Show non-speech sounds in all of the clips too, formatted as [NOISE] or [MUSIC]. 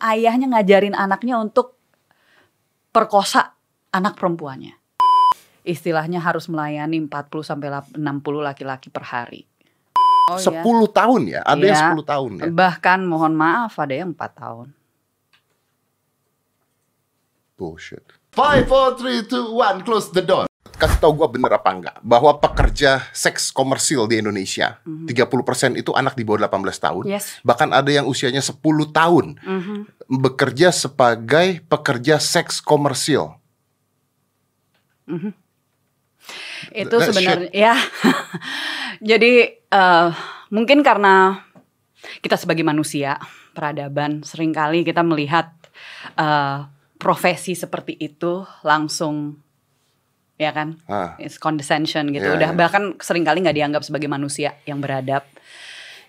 ayahnya ngajarin anaknya untuk perkosa anak perempuannya. Istilahnya harus melayani 40 sampai 60 laki-laki per hari. Oh, 10 ya. tahun ya, ada Iya. yang 10 tahun ya. Bahkan mohon maaf ada yang 4 tahun. Bullshit. 5, 4, 3, 2, 1, close the door. Kasih tau gue bener apa enggak bahwa pekerja seks komersil di Indonesia 30% itu anak di bawah 18 tahun. Yes. Bahkan ada yang usianya 10 tahun bekerja sebagai pekerja seks komersil. Itu That sebenarnya ya. [LAUGHS] Jadi eh, mungkin karena kita sebagai manusia peradaban sering kali kita melihat eh, profesi seperti itu langsung ya kan? Ah. It's condescension gitu. Ya, udah ya. bahkan sering kali nggak dianggap sebagai manusia yang beradab.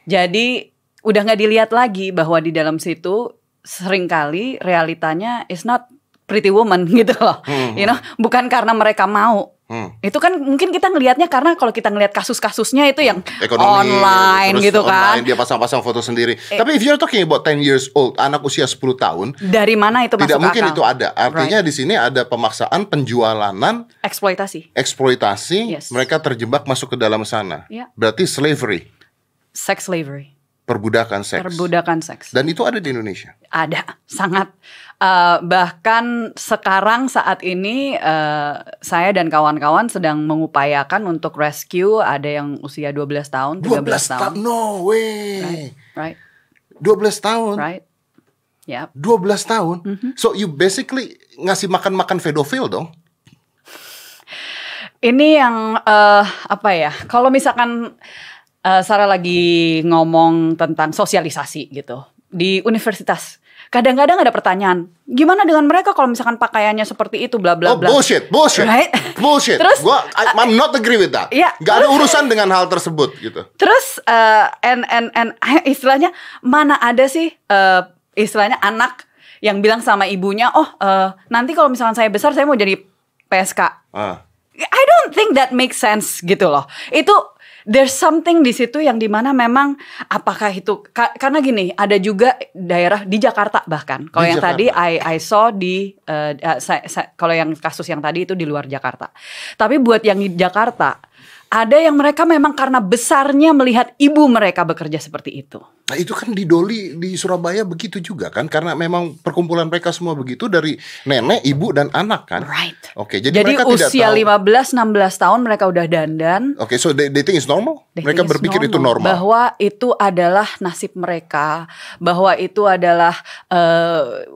Jadi udah nggak dilihat lagi bahwa di dalam situ sering kali realitanya is not pretty woman [LAUGHS] gitu loh. You know bukan karena mereka mau Hmm. itu kan mungkin kita ngelihatnya karena kalau kita ngelihat kasus-kasusnya itu yang Ekonomi online terus gitu kan online, dia pasang-pasang foto sendiri. Tapi if you're talking about 10 years old, anak usia 10 tahun, dari mana itu tidak mungkin akal itu ada. Artinya di sini ada pemaksaan penjualanan eksploitasi eksploitasi, Yes. mereka terjebak masuk ke dalam sana. Iya. Berarti slavery, sex slavery perbudakan seks. perbudakan seks Dan itu ada di Indonesia. ada sangat Eh, bahkan sekarang saat ini eh, saya dan kawan-kawan sedang mengupayakan untuk rescue ada yang usia 12 tahun 13 12 tahun tahun. No way. right 12 tahun. right ya 12 tahun. Mm-hmm. So you basically ngasih makan-makan pedofil dong. Ini yang eh, apa ya? Kalau misalkan eh, Sarah lagi ngomong tentang sosialisasi gitu di universitas, kadang-kadang ada pertanyaan, gimana dengan mereka kalau misalkan pakaiannya seperti itu, bla bla Oh bla. bullshit, bullshit, Right? bullshit. [LAUGHS] Terus, Gua, I, I'm not agree with that. Iya. Gak ada urusan dengan hal tersebut gitu. Terus eh, and and and [LAUGHS] istilahnya mana ada sih eh, istilahnya anak yang bilang sama ibunya, oh eh, nanti kalau misalkan saya besar saya mau jadi PSK. Ah. I don't think that makes sense gitu loh. Itu there's something di situ yang di mana memang apakah itu ka- karena gini ada juga daerah di Jakarta bahkan kalau yang Jakarta. tadi I I saw di saya- saya- kalau yang kasus yang tadi itu di luar Jakarta. Tapi buat yang di Jakarta ada yang mereka memang karena besarnya melihat ibu mereka bekerja seperti itu. Nah itu kan di Doli di Surabaya begitu juga kan karena memang perkumpulan mereka semua begitu dari nenek, ibu dan anak kan. Right. Oke, jadi, Jadi, mereka tidak usia tahu. 15 16 tahun mereka udah dandan. Oke, so they, they think it's normal? They mereka berpikir itu normal. Bahwa itu adalah nasib mereka, bahwa itu adalah eh,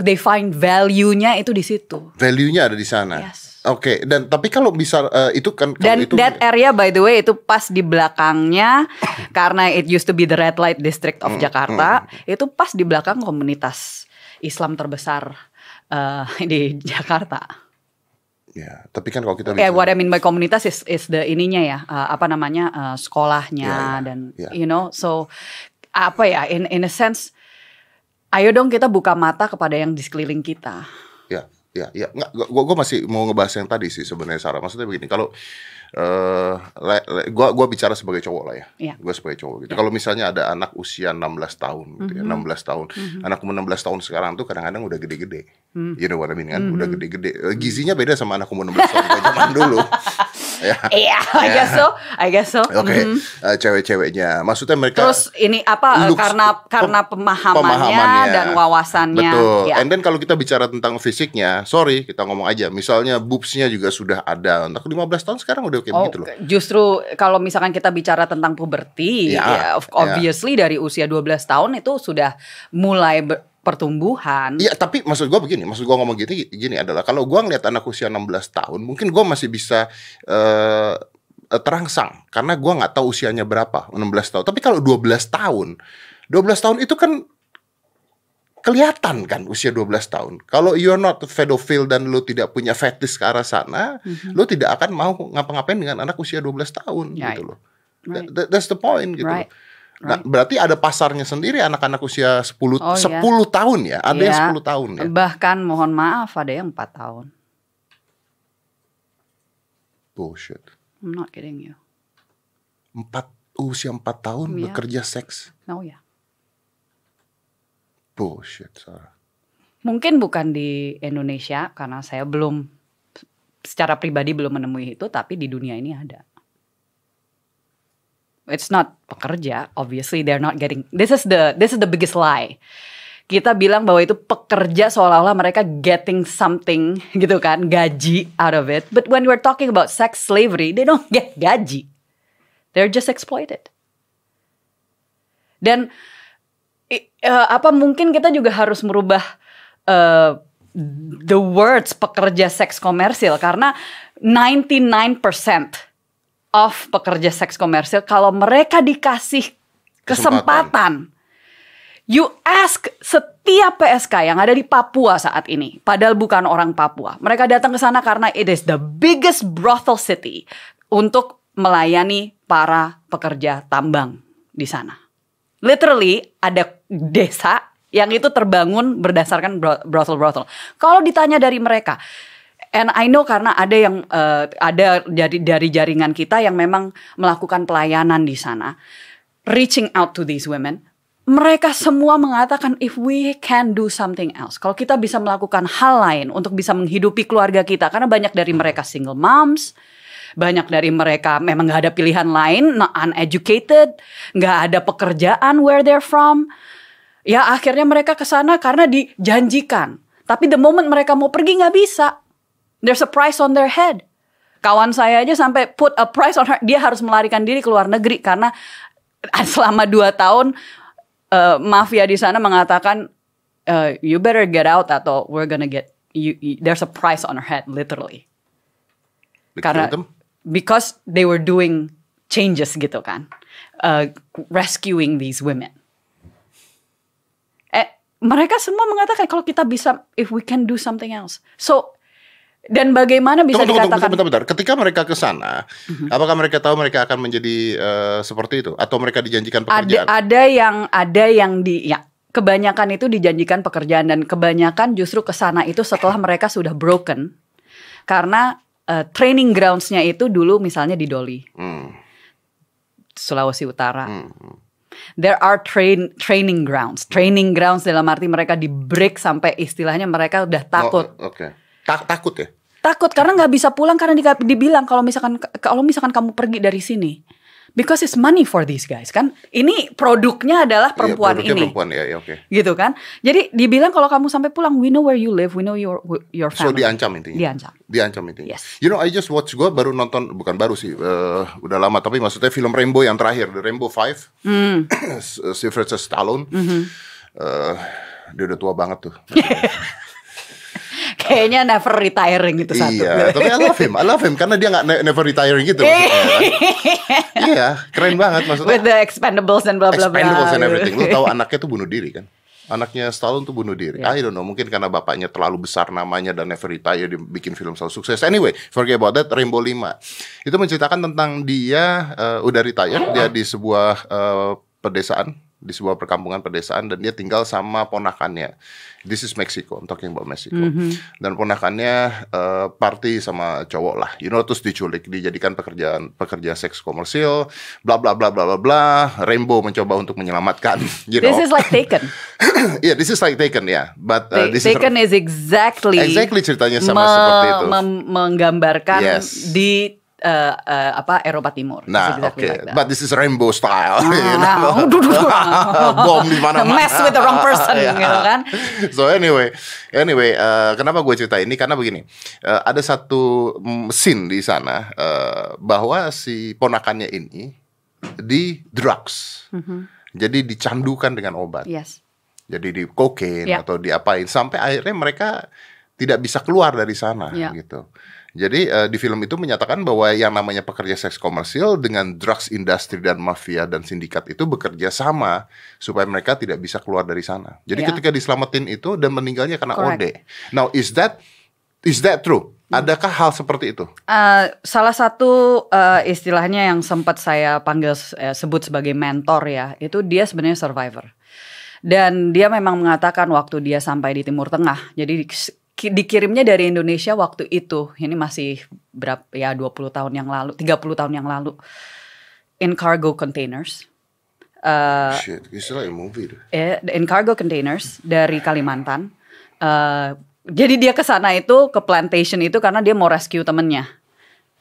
they find value-nya itu di situ. Value-nya ada di sana. Yes. Oke, dan tapi kalau bisa eh, itu kan kalau Dan itu that area by the way itu pas di belakangnya [COUGHS] karena it used to be the red light district Hmm, of Jakarta, itu pas di belakang komunitas Islam terbesar eh, di Jakarta. ya, tapi kan kalau kita Ya, bicara- what I mean by komunitas is is the ininya ya, uh, apa namanya uh, sekolahnya Ya, ya, dan ya. you know, so apa ya, in in a sense, ayo dong kita buka mata kepada yang di sekeliling kita. Ya, ya, ya. Nggak, gua, gua masih mau ngebahas yang tadi sih sebenarnya Sarah. Maksudnya begini, kalau eh le- gua gua bicara sebagai cowok lah ya. Iya. Gua sebagai cowok gitu. Kalau misalnya ada anak usia 16 tahun gitu ya, Mm-hmm. 16 tahun. Anak umur 16 tahun sekarang tuh kadang-kadang udah gede-gede. Mm. You know what I mean kan? Mm-hmm. Udah gede-gede. Eh, Gizinya beda sama anak umur 16 tahun zaman [LAUGHS] dulu. Ya. Iya, I guess so, I guess so. Oke, Mhm. eh, cewek-ceweknya. Maksudnya mereka Terus ini apa uh, looks- karena karena pem- pemahamannya, dan wawasannya. Betul. Ya. And then kalau kita bicara tentang fisiknya, sorry kita ngomong aja. Misalnya boobsnya juga sudah ada. Untuk 15 tahun sekarang udah kayak Oh, begitu loh. justru kalau misalkan kita bicara tentang puberti, Ya, ya, of- ya. obviously dari usia 12 tahun itu sudah mulai ber- pertumbuhan. Iya, tapi maksud gua begini, maksud gua ngomong gini gini adalah kalau gua ngeliat anak usia 16 tahun, mungkin gua masih bisa eh, terangsang karena gua nggak tahu usianya berapa, 16 tahun. Tapi kalau 12 tahun, 12 tahun itu kan kelihatan kan usia 12 tahun. Kalau you're not pedophile dan lu tidak punya fetish ke arah sana, lu tidak akan mau ngapa-ngapain dengan anak usia 12 tahun Right. gitu loh. Right. That- that's the point gitu. Right. loh. Nah, berarti ada pasarnya sendiri anak-anak usia 10 Oh, iya. 10 tahun ya. Ada yang Iya. 10 tahun ya. Bahkan mohon maaf ada yang 4 tahun. Bullshit. I'm not kidding you. Empat usia 4 tahun Iya. bekerja seks. Oh ya. Bullshit, Sarah. Mungkin bukan di Indonesia karena saya belum secara pribadi belum menemui itu, tapi di dunia ini ada. It's not pekerja, obviously they're not getting. This is the this is the biggest lie. Kita bilang bahwa itu pekerja seolah-olah mereka getting something [LAUGHS] gitu kan, gaji out of it. But when we're talking about sex slavery, they don't get gaji. They're just exploited. Dan uh, apa mungkin kita juga harus merubah uh, the words pekerja seks komersil karena 99% of pekerja seks komersil kalau mereka dikasih kesempatan, you ask setiap PSK yang ada di Papua saat ini padahal bukan orang Papua. Mereka datang ke sana karena it is the biggest brothel city untuk melayani para pekerja tambang di sana. Literally ada desa yang itu terbangun berdasarkan brothel-brothel. Kalau ditanya dari mereka, and I know karena ada yang uh, ada dari dari jaringan kita yang memang melakukan pelayanan di sana, reaching out to these women, mereka semua mengatakan if we can do something else. Kalau kita bisa melakukan hal lain untuk bisa menghidupi keluarga kita karena banyak dari mereka single moms, banyak dari mereka memang nggak ada pilihan lain, uneducated, nggak ada pekerjaan where they're from. Ya akhirnya mereka ke sana karena dijanjikan. Tapi the moment mereka mau pergi nggak bisa. There's a price on their head. Kawan saya aja sampai put a price on her. Dia harus melarikan diri ke luar negeri karena [LAUGHS] selama dua tahun uh, mafia di sana mengatakan uh, you better get out atau we're gonna get you, you, there's a price on her head literally. Karena because they were doing changes gitu kan, uh, rescuing these women mereka semua mengatakan kalau kita bisa if we can do something else. So dan bagaimana bisa tunggu, dikatakan? Tunggu, bentar, bentar. Ketika mereka ke sana, mm-hmm. apakah mereka tahu mereka akan menjadi uh, seperti itu atau mereka dijanjikan pekerjaan? Ada, ada yang ada yang di ya kebanyakan itu dijanjikan pekerjaan dan kebanyakan justru ke sana itu setelah mereka sudah broken karena uh, training groundsnya itu dulu misalnya di Doli, mm. Sulawesi Utara. Mm there are train training grounds. Training grounds dalam arti mereka di break sampai istilahnya mereka udah takut. Oh, Oke. Okay. Ta takut ya? Takut karena nggak bisa pulang karena dibilang kalau misalkan kalau misalkan kamu pergi dari sini because it's money for these guys kan. Ini produknya adalah iya, perempuan iya, ini. perempuan ya, ya oke. Okay. Gitu kan. Jadi dibilang kalau kamu sampai pulang we know where you live, we know your your family. So diancam intinya. Diancam. Diancam intinya. Yes. You know I just watch gue baru nonton bukan baru sih uh, udah lama tapi maksudnya film Rainbow yang terakhir The Rainbow Five. [CLEARS THROAT] Mm. Sylvester Stallone. Mm -hmm. uh, dia udah tua banget tuh. [LAUGHS] Kayaknya never retiring itu satu. Iya, tapi I love him. I love him karena dia nggak never retiring gitu. kan? [LAUGHS] iya, keren banget maksudnya. With the expendables dan bla bla bla. Expendables and everything. Lu tahu anaknya tuh bunuh diri kan? Anaknya Stallone tuh bunuh diri. Yeah. I don't know, mungkin karena bapaknya terlalu besar namanya dan never retire dia bikin film selalu sukses. Anyway, forget about that. Rainbow 5 itu menceritakan tentang dia uh, udah retire, dia di sebuah uh, pedesaan di sebuah perkampungan pedesaan dan dia tinggal sama ponakannya. This is Mexico, I'm talking about Mexico. Mm -hmm. Dan ponakannya uh, party sama cowok lah, you know, terus diculik, dijadikan pekerjaan pekerja seks komersil, bla bla bla bla bla bla. Rainbow mencoba untuk menyelamatkan. [LAUGHS] You know. This is like Taken. [COUGHS] yeah, this is like Taken, yeah. But uh, this Taken is, is exactly exactly ceritanya sama seperti itu. Menggambarkan yes. di uh, uh, apa Eropa Timur. Nah, oke. Okay. Like But this is rainbow style. [LAUGHS] Ah, you know? [LAUGHS] [LAUGHS] Bom di mana-mana. Mess with the wrong person, yeah. gitu kan. So anyway, anyway, uh, kenapa gue cerita ini? Karena begini, uh, ada satu scene di sana uh, bahwa si ponakannya ini di drugs. Mm -hmm. Jadi dicandukan dengan obat. Yes. Jadi di kokain yeah. atau diapain sampai akhirnya mereka tidak bisa keluar dari sana yeah. gitu. Jadi uh, di film itu menyatakan bahwa yang namanya pekerja seks komersil dengan drugs industry dan mafia dan sindikat itu bekerja sama supaya mereka tidak bisa keluar dari sana. Jadi yeah. ketika diselamatin itu dan meninggalnya karena Correct. OD. Now is that is that true? Hmm. Adakah hal seperti itu? Uh, salah satu uh, istilahnya yang sempat saya panggil uh, sebut sebagai mentor ya, itu dia sebenarnya survivor. Dan dia memang mengatakan waktu dia sampai di Timur Tengah, jadi dikirimnya dari Indonesia waktu itu. Ini masih berapa ya 20 tahun yang lalu, 30 tahun yang lalu. In cargo containers. Uh, Shit, it's like a movie. eh, in cargo containers dari Kalimantan. Uh, jadi dia ke sana itu ke plantation itu karena dia mau rescue temennya.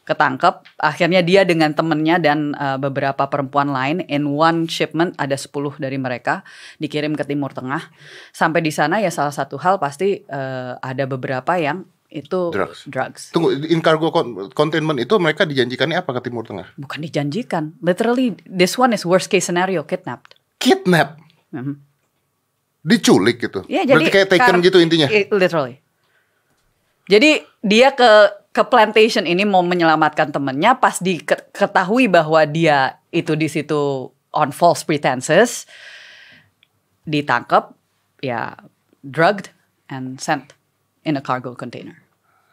Ketangkep, akhirnya dia dengan temennya dan uh, beberapa perempuan lain in one shipment ada 10 dari mereka dikirim ke Timur Tengah. Sampai di sana ya salah satu hal pasti uh, ada beberapa yang itu Drugs. drugs. Tunggu, in cargo con- containment itu mereka dijanjikannya apa ke Timur Tengah? Bukan dijanjikan. Literally this one is worst case scenario kidnapped. Kidnap, Mhm. diculik gitu. Iya, jadi Berarti kayak taken gitu intinya. Literally. Jadi dia ke ke plantation ini mau menyelamatkan temennya pas diketahui bahwa dia itu di situ on false pretenses ditangkap ya drugged and sent in a cargo container.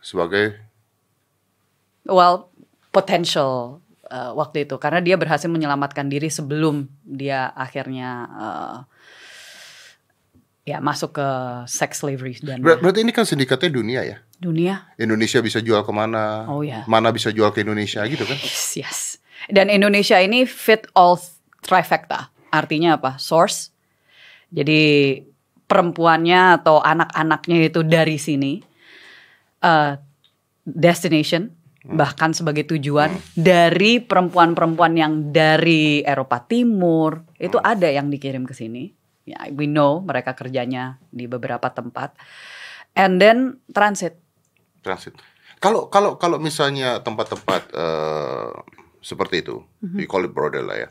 Sebagai Well, potential uh, waktu itu karena dia berhasil menyelamatkan diri sebelum dia akhirnya uh, ya masuk ke sex slavery dan ber- berarti ini kan sindikatnya dunia ya. dunia. Indonesia bisa jual ke mana? Oh, ya. Mana bisa jual ke Indonesia gitu kan? Yes, yes. Dan Indonesia ini fit all trifecta. Artinya apa? Source. Jadi perempuannya atau anak-anaknya itu dari sini. Uh, destination bahkan sebagai tujuan dari perempuan-perempuan yang dari Eropa Timur itu ada yang dikirim ke sini. Ya, we know mereka kerjanya di beberapa tempat. And then transit. Transit. Kalau kalau kalau misalnya tempat-tempat eh, seperti itu, Mhm. we call it brothel lah ya.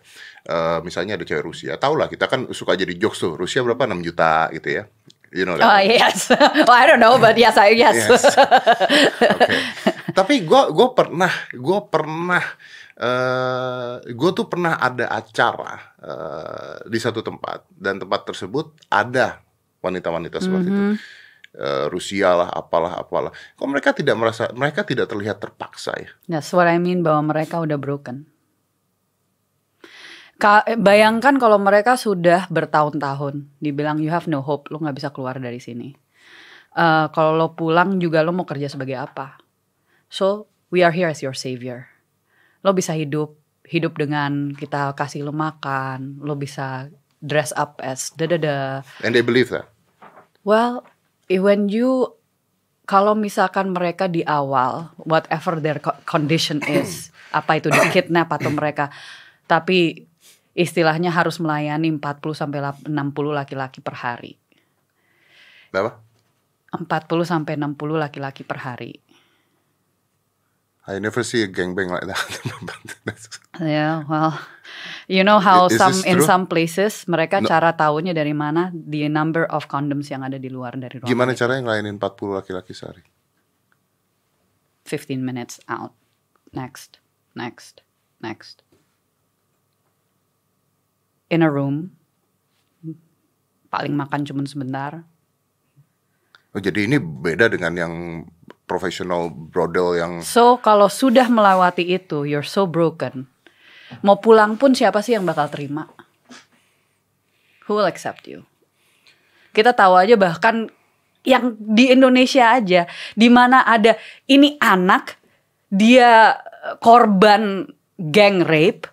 Eh, misalnya ada cewek Rusia, tau lah kita kan suka jadi jokes tuh. Rusia berapa 6 juta gitu ya. You know that. Oh yes. well, [LAUGHS] I don't know, but yes, I yes. [LAUGHS] Yes. Oke. Tapi gue gue pernah gue pernah eh gue tuh pernah ada acara eh, di satu tempat dan tempat tersebut ada wanita-wanita seperti itu. Eh, Rusia lah, apalah, apalah. Kok mereka tidak merasa, mereka tidak terlihat terpaksa ya? That's what I mean bahwa mereka udah broken. Ka- bayangkan kalau mereka sudah bertahun-tahun dibilang you have no hope, lo nggak bisa keluar dari sini. Eh, kalau lo pulang juga lo mau kerja sebagai apa? So we are here as your savior. Lo bisa hidup hidup dengan kita kasih lo makan, lo bisa dress up as da da da. And they believe that. Well, when you kalau misalkan mereka di awal whatever their co- condition is, [COUGHS] apa itu di kidnap atau mereka tapi istilahnya harus melayani 40 sampai lap- 60 laki-laki per hari. Berapa? 40 sampai 60 laki-laki per hari. I never see a gangbang like that. [LAUGHS] Yeah, well, you know how Is some in some places mereka No. cara tahunya dari mana the number of condoms yang ada di luar dari ruangan. Gimana caranya ngelainin 40 laki-laki sehari? 15 minutes out. Next, next, next. In a room. Paling makan cuman sebentar. Oh, jadi ini beda dengan yang profesional brodel yang So kalau sudah melewati itu, you're so broken. Mau pulang pun siapa sih yang bakal terima? Who will accept you? Kita tahu aja bahkan yang di Indonesia aja, di mana ada ini anak, dia eh, korban gang rape,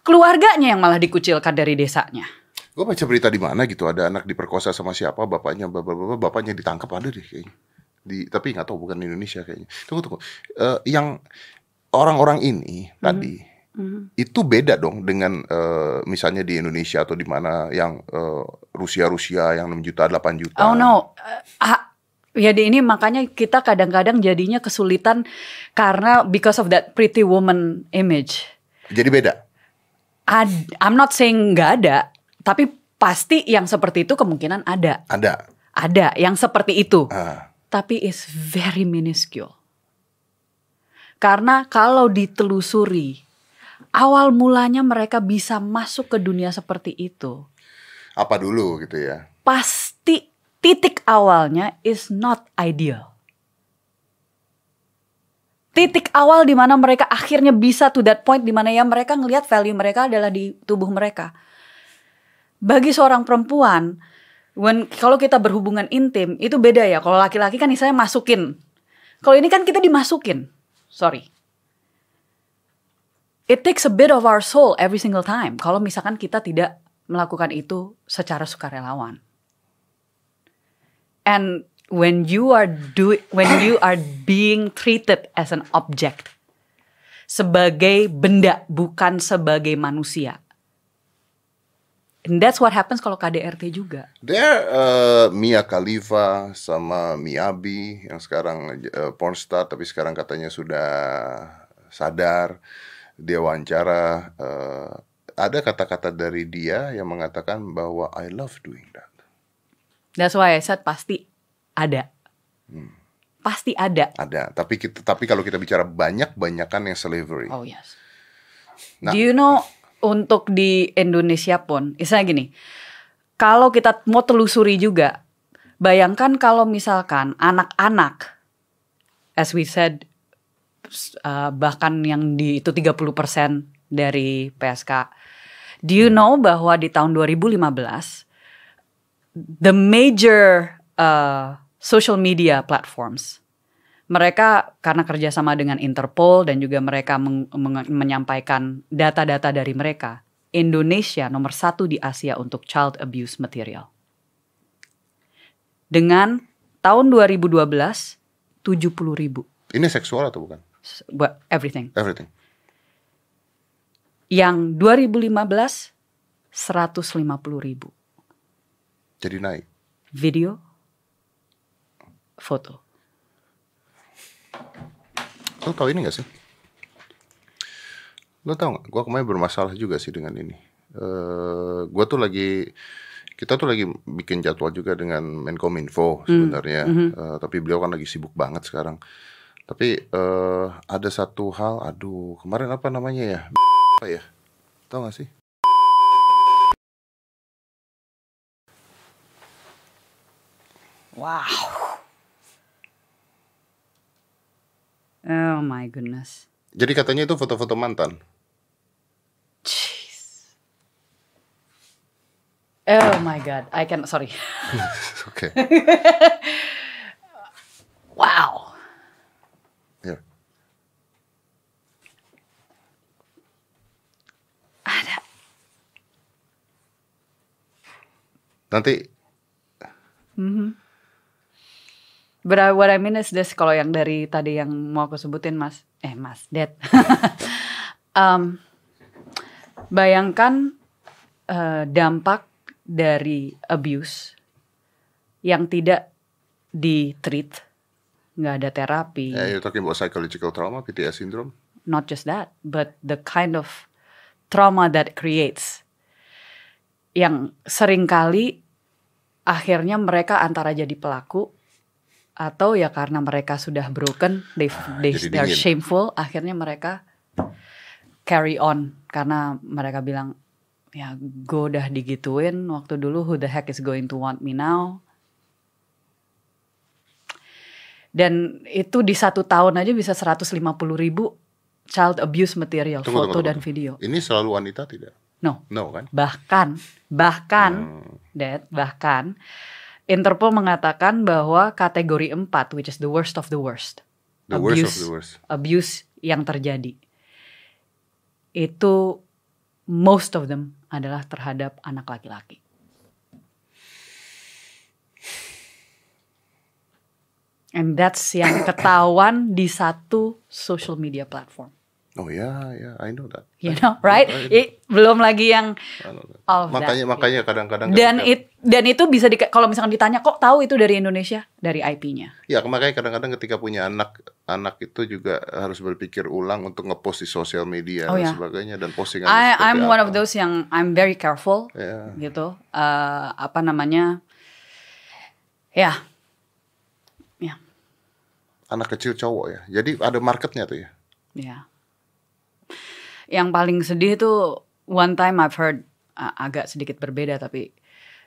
keluarganya yang malah dikucilkan dari desanya. Gue baca berita di mana gitu ada anak diperkosa sama siapa bapaknya bapak bapaknya ditangkap ada deh kayaknya di tapi nggak tahu bukan di Indonesia kayaknya. Tunggu tunggu. Eh, yang orang-orang ini tadi itu beda dong dengan eh, misalnya di Indonesia atau di mana yang eh, Rusia Rusia yang 6 juta 8 juta. Oh no, ah, ya di ini makanya kita kadang-kadang jadinya kesulitan karena because of that pretty woman image. jadi beda? Ad, I'm not saying nggak ada, tapi pasti yang seperti itu kemungkinan ada, ada. Ada yang seperti itu, Ah, tapi is very minuscule. Karena kalau ditelusuri, awal mulanya mereka bisa masuk ke dunia seperti itu, apa dulu gitu ya pasti titik awalnya is not ideal. Titik awal di mana mereka akhirnya bisa to that point di mana ya mereka ngelihat value mereka adalah di tubuh mereka. Bagi seorang perempuan, when kalau kita berhubungan intim itu beda ya. Kalau laki-laki kan misalnya masukin. Kalau ini kan kita dimasukin. Sorry. it takes a bit of our soul every single time. Kalau misalkan kita tidak melakukan itu secara sukarelawan. And when you are do when you are being treated as an object sebagai benda bukan sebagai manusia. And that's what happens kalau KDRT juga. There uh, Mia Khalifa sama Miyabi yang sekarang uh, pornstar tapi sekarang katanya sudah sadar dia wawancara uh, ada kata-kata dari dia yang mengatakan bahwa I love doing that. That's why I said pasti ada. Pasti ada. Ada, tapi kita tapi kalau kita bicara banyak-banyakan yang slavery. Oh yes. Nah. Do you know untuk di Indonesia pun, misalnya gini, kalau kita mau telusuri juga, bayangkan kalau misalkan anak-anak, as we said, uh, bahkan yang di itu 30% dari PSK. Do you know bahwa di tahun 2015 the major uh, social media platforms mereka karena kerjasama dengan Interpol dan juga mereka meng- meng- menyampaikan data-data dari mereka, Indonesia nomor satu di Asia untuk child abuse material. Dengan tahun 2012 70 ribu, Ini seksual atau bukan? Everything. Everything. Yang 2015 150 ribu Jadi naik. video, foto. Lo tau ini gak sih? Lo tau gak? Gue kemarin bermasalah juga sih dengan ini. Eh, gue tuh lagi kita tuh lagi bikin jadwal juga dengan Menkominfo sebenarnya. Eh, tapi beliau kan lagi sibuk banget sekarang. Tapi eh, ada satu hal, aduh kemarin apa namanya ya? Apa ya? Tau gak sih? Wow. Oh my goodness. Jadi katanya itu foto-foto mantan. Jeez. Oh my god, I can sorry. [LAUGHS] Oke. [LAUGHS] Wow. Ada. Nanti But I- what I mean is this kalau yang dari tadi yang mau aku sebutin Mas, eh Mas, Dad. Em, [LAUGHS] bayangkan eh, dampak dari abuse yang tidak di-treat, nggak ada terapi. eh, you're talking about psychological trauma, PTS syndrome. not just that, but the kind of trauma that creates. Yang sering kali akhirnya mereka antara jadi pelaku atau ya karena mereka sudah broken, they, they jadi they're dingin. shameful, akhirnya mereka carry on karena mereka bilang ya gue udah digituin waktu dulu who the heck is going to want me now dan itu di satu tahun aja bisa 150 ribu child abuse material Tunggu, foto tunggu, dan tunggu. video Ini selalu wanita tidak? no No kan? bahkan bahkan Hmm. Dad, bahkan Interpol mengatakan bahwa kategori 4 which is the worst of the worst The worst of abuse the worst. abuse yang terjadi itu most of them adalah terhadap anak laki-laki. And that's yang ketahuan di satu social media platform. Oh ya, ya, I know that. You know, right? I- belum lagi yang know all makanya that. makanya kadang-kadang dan ketika- it dan itu bisa di, kalau misalkan ditanya kok tahu itu dari Indonesia dari IP-nya. ya makanya kadang-kadang ketika punya anak anak itu juga harus berpikir ulang untuk ngepost di sosial media Oh, dan ya. sebagainya dan postingan I I'm one apa. of those yang I'm very careful Ya. gitu. Eh, apa namanya? Ya. Ya, anak kecil cowok ya jadi ada marketnya tuh ya ya. Yang paling sedih tuh one time I've heard uh, agak sedikit berbeda tapi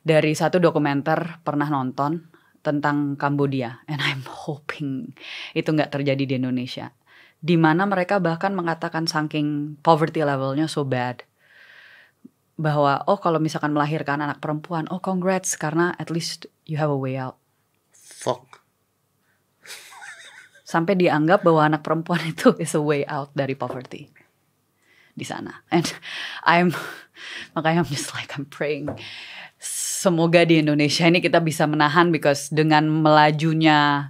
dari satu dokumenter pernah nonton tentang Kambodia and I'm [LAUGHS] hoping itu nggak terjadi di Indonesia. Di mana mereka bahkan mengatakan saking poverty levelnya so bad bahwa oh kalau misalkan melahirkan anak perempuan oh congrats karena at least you have a way out. fuck Sampai dianggap bahwa anak perempuan [LAUGHS] itu is a way out dari poverty. Di sana. And I'm makanya I'm just like I'm praying semoga di Indonesia ini kita bisa menahan because dengan melajunya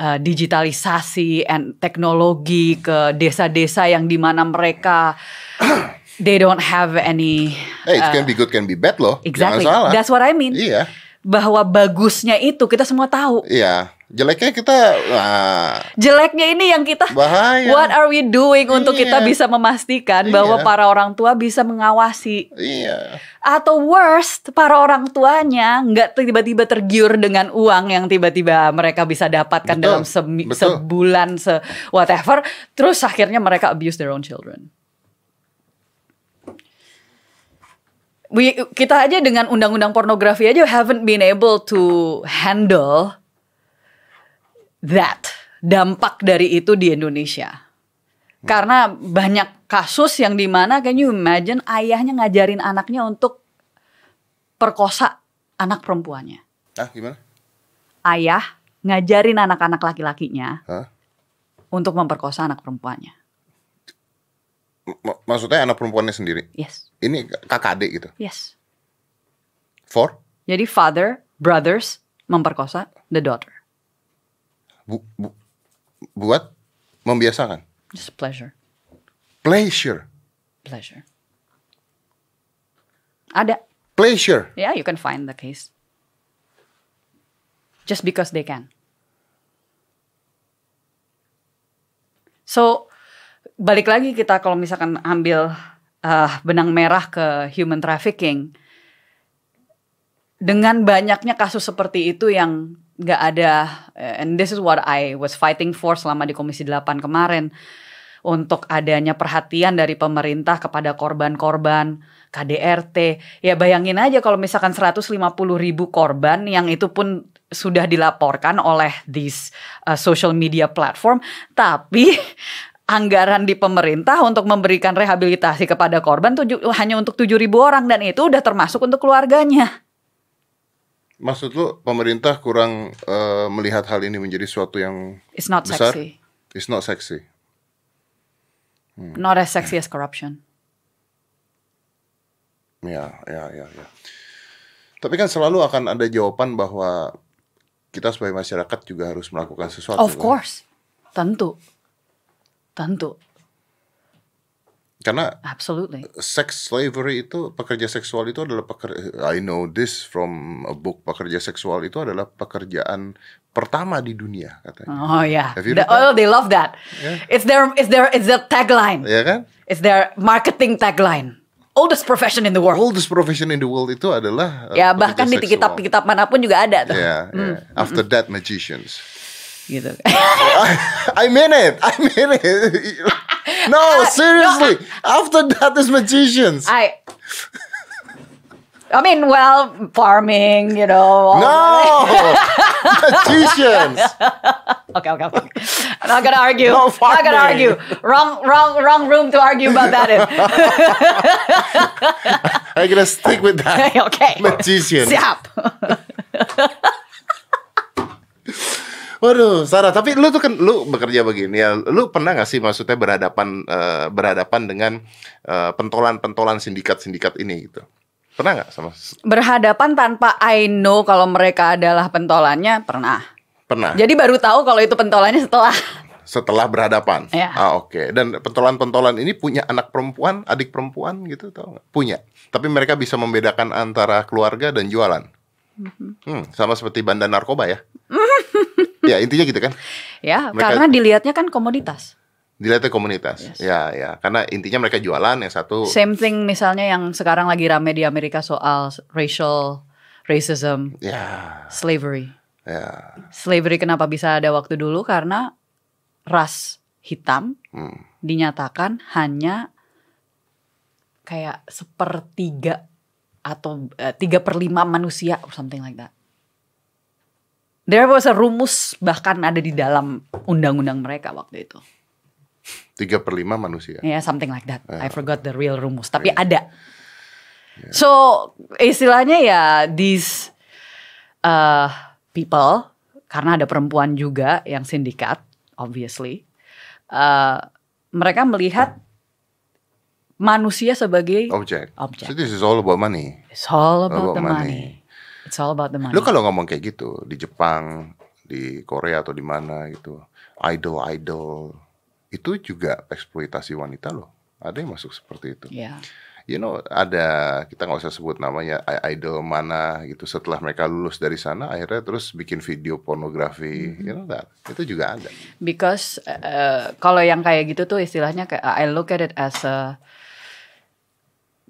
uh, digitalisasi and teknologi ke desa-desa yang di mana mereka [COUGHS] they don't have any Hey, it uh, can be good, can be bad loh. exactly Jangan salah. that's what I mean Iya, bahwa bagusnya itu kita semua tahu iya. Jeleknya kita, nah, jeleknya ini yang kita bahaya. what are we doing untuk kita Iya. bisa memastikan bahwa Iya. para orang tua bisa mengawasi Iya. atau worst para orang tuanya nggak tiba-tiba tergiur dengan uang yang tiba-tiba mereka bisa dapatkan Betul, dalam semi- betul. sebulan se whatever terus akhirnya mereka abuse their own children. We, kita aja dengan undang-undang pornografi aja haven't been able to handle that dampak dari itu di Indonesia. Karena banyak kasus yang di mana can you imagine ayahnya ngajarin anaknya untuk perkosa anak perempuannya. Ah, gimana? Ayah ngajarin anak-anak laki-lakinya untuk memperkosa anak perempuannya. M- maksudnya anak perempuannya sendiri. Yes, Ini kakak adik gitu. yes. For? Jadi father, brothers memperkosa the daughter. Bu, bu- buat membiasakan. Just pleasure, Pleasure. pleasure. Ada, Pleasure. yeah, you can find the case. Just because they can. So balik lagi kita kalau misalkan ambil uh, benang merah ke human trafficking, dengan banyaknya kasus seperti itu yang nggak ada, eh, and this is what I was fighting for selama di Komisi 8 kemarin, untuk adanya perhatian dari pemerintah kepada korban-korban KDRT. Ya bayangin aja kalau misalkan 150 ribu korban yang itu pun sudah dilaporkan oleh these uh, social media platform, tapi [LAUGHS] anggaran di pemerintah untuk memberikan rehabilitasi kepada korban tujuh, hanya untuk 7 ribu orang dan itu udah termasuk untuk keluarganya. Maksud lu pemerintah kurang eh, melihat hal ini menjadi suatu yang It's not besar? sexy. It's not sexy. Not as sexy as corruption. Ya, ya, ya, ya. Tapi kan selalu akan ada jawaban bahwa kita sebagai masyarakat juga harus melakukan sesuatu. Of kan? course. Tentu. Tentu. Karena Absolutely. sex slavery itu pekerja seksual itu adalah pekerja I know this from a book pekerja seksual itu adalah pekerjaan pertama di dunia katanya. Oh yeah. Have you The- oh, they love that. Yeah. It's their it's their it's their tagline. Ya kan? It's their marketing tagline. Oldest profession in the world. Oldest profession in the world itu adalah uh, Ya bahkan di kitab-kitab mana pun juga ada tuh. Ya, ya. After that magicians. Gitu. [LAUGHS] I mean it. I mean it. [LAUGHS] [LAUGHS] Uh, no, seriously. Uh, After that is magicians. I I mean, well, farming, you know. No, [LAUGHS] magicians. Okay, okay, okay. I'm not gonna argue. No I'm not gonna argue. Wrong, wrong, wrong room to argue about that in. [LAUGHS] I'm gonna stick with that. okay. Magician. Siap. Waduh, Sarah. Tapi lu tuh kan lu bekerja begini ya. Lu pernah gak sih maksudnya berhadapan eh, berhadapan dengan eh, pentolan-pentolan sindikat-sindikat ini gitu? Pernah nggak sama? Berhadapan tanpa I know kalau mereka adalah pentolannya pernah. Pernah. Jadi baru tahu kalau itu pentolannya setelah. Setelah berhadapan. Ya. Ah oke. Dan pentolan-pentolan ini punya anak perempuan, adik perempuan gitu tau nggak? Punya. Tapi mereka bisa membedakan antara keluarga dan jualan. Mm-hmm. Hmm, sama seperti bandar narkoba ya. [LAUGHS] ya intinya gitu kan. Ya, Mereka- karena dilihatnya kan komoditas. Dilihatnya komunitas. Yes. Ya ya. Karena intinya mereka jualan yang satu. Same thing misalnya yang sekarang lagi rame di Amerika soal racial racism, Ya slavery. ya. Slavery kenapa bisa ada waktu dulu karena ras hitam Hmm. dinyatakan hanya kayak sepertiga atau eh, tiga per lima manusia or something like that. There was a rumus bahkan ada di dalam undang-undang mereka waktu itu. Tiga per lima manusia. Ya, something like that. I forgot the real rumus, tapi ada. So, istilahnya ya these uh, people karena ada perempuan juga yang sindikat, obviously. uh, mereka melihat manusia sebagai Objek. Objek. So this is all about money. It's all about, About the money. money. It's all about the money. Lu kalau ngomong kayak gitu di Jepang, di Korea atau di mana gitu, idol-idol itu juga eksploitasi wanita loh. Ada yang masuk seperti itu. Ya. You know, ada kita nggak usah sebut namanya idol mana gitu. Setelah mereka lulus dari sana, akhirnya terus bikin video pornografi, Mm-hmm. you know that. Itu juga ada. Because uh, kalau yang kayak gitu tuh istilahnya kayak I look at it as a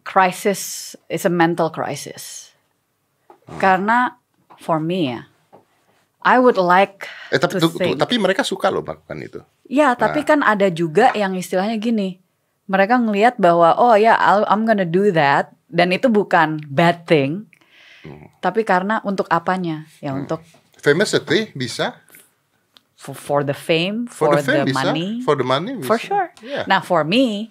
crisis, it's a mental crisis. Hmm. Karena for me ya, I would like Eh tapi to think. tapi mereka suka loh melakukan itu. Ya, tapi kan ada juga yang istilahnya gini. Mereka ngelihat bahwa oh ya I'll- I'm gonna do that dan itu bukan bad thing. Hmm. Tapi karena untuk apanya? Ya untuk Famousity bisa, for, for the fame, for, for, the fame the bisa, money. for the money bisa. For sure. Yeah. Now for me,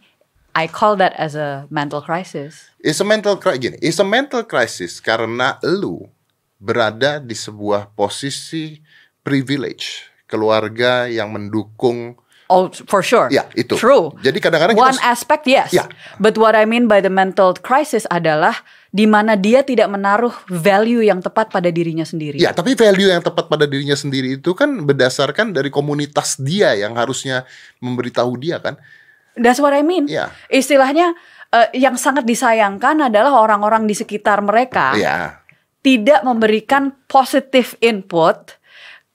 I call that as a mental crisis. It's a mental crisis. Gini, it's a mental crisis karena lu berada di sebuah posisi privilege, keluarga yang mendukung. Oh, for sure. Ya, itu. True. Jadi kadang-kadang kita One aspect yes. Ya. But what I mean by the mental crisis adalah di mana dia tidak menaruh value yang tepat pada dirinya sendiri. Ya, tapi value yang tepat pada dirinya sendiri itu kan berdasarkan dari komunitas dia yang harusnya memberitahu dia kan. That's what I mean. Ya. Istilahnya eh, yang sangat disayangkan adalah orang-orang di sekitar mereka Ya. tidak memberikan positive input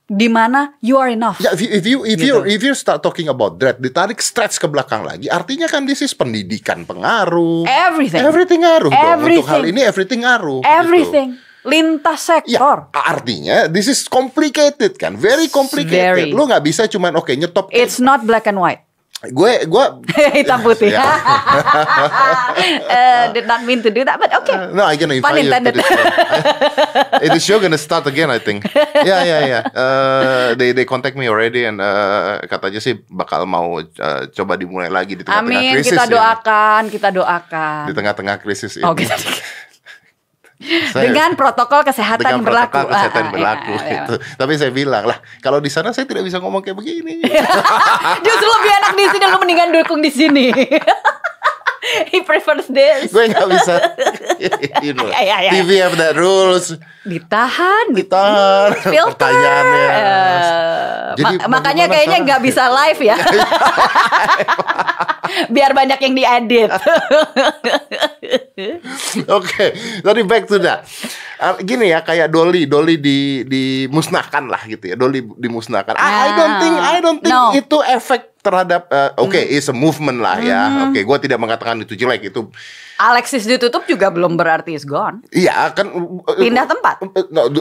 di mana you are enough. Ya, if you if you if Gitu. you if you start talking about that, ditarik stretch ke belakang lagi, artinya kan this is pendidikan pengaruh. Everything. Everything ngaruh dong. Untuk hal ini everything ngaruh. gitu. Everything. Lintas Ya, sektor. artinya this is complicated kan, very complicated. Very. Lu nggak bisa cuman oke nyetop. It's not black and white. Gue gue [LAUGHS] Hitam putih. Ya. [LAUGHS] Eh, did not mean to do that, but okay. No, I gonna invite you to this show. The show gonna start again, I think. [LAUGHS] Yeah, yeah, yeah. Uh, they they contact me already and uh, katanya sih bakal mau uh, coba dimulai lagi di tengah-tengah Amin, krisis. kita ini. doakan, kita doakan. Di tengah-tengah krisis ini. Oh, kita Saya- dengan protokol kesehatan dengan yang berlaku. protokol kesehatan Ah, ah, berlaku iya, iya. itu. Tapi saya bilang lah, kalau di sana saya tidak bisa ngomong kayak begini. [LAUGHS] Justru lebih enak di sini, lu mendingan dukung di sini. [LAUGHS] He prefers this. gue nggak bisa. you know, Ya, ya, ya. TV have that rules. Ditahan, Ditahan [LAUGHS] filter. pertanyaannya. Eh, Jadi ma- makanya kayaknya nggak bisa live ya. Biar banyak yang diedit. [LAUGHS] Oke, tadi back to that. Uh, gini ya, kayak Dolly, Dolly di dimusnahkan lah gitu ya. Dolly dimusnahkan. I, I don't think, I don't think No. itu efek terhadap. uh, Oke, it's a movement lah ya. Oke, gua tidak mengatakan itu jelek. Itu, Alexis ditutup juga belum berarti is gone. iya kan. Pindah tempat.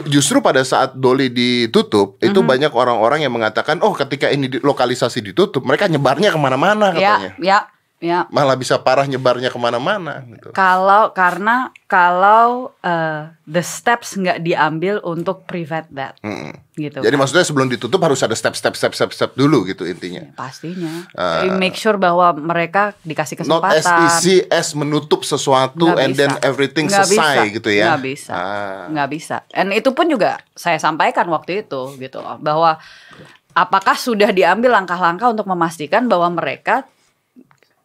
Justru pada saat Dolly ditutup, itu Mhm. banyak orang-orang yang mengatakan, oh ketika ini lokalisasi ditutup, mereka nyebarnya ke mana-mana katanya. Ya, ya, ya. Malah bisa parah nyebarnya ke mana-mana. Gitu. Kalau karena kalau uh, the steps nggak diambil untuk prevent that, Mm-mm. gitu. Jadi kan. maksudnya sebelum ditutup harus ada step-step step-step step dulu gitu intinya. pastinya. Uh, make sure bahwa mereka dikasih Not as kesempatan. easy as menutup sesuatu Nggak and then bisa. everything Nggak selesai bisa. gitu ya. Nggak bisa. Ah. nggak bisa. Dan itu pun juga saya sampaikan waktu itu gitu bahwa apakah sudah diambil langkah-langkah untuk memastikan bahwa mereka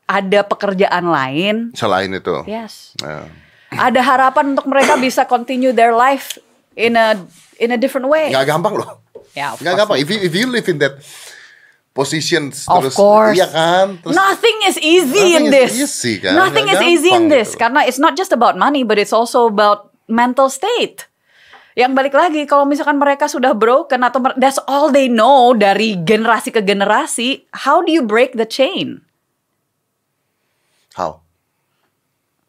ada pekerjaan lain? Selain itu. Yes. Ya. Ada harapan untuk mereka bisa continue their life in a in a different way. Nggak gampang loh. Ya, Nggak course. gampang. If you, if you live in that position Of terus course. iya kan terus Nothing is easy Nothing in is this. easy, kan? Nothing is easy in this gitu. karena it's not just about money but it's also about mental state. Yang balik lagi kalau misalkan mereka sudah broken atau that's all they know dari generasi ke generasi, how do you break the chain? How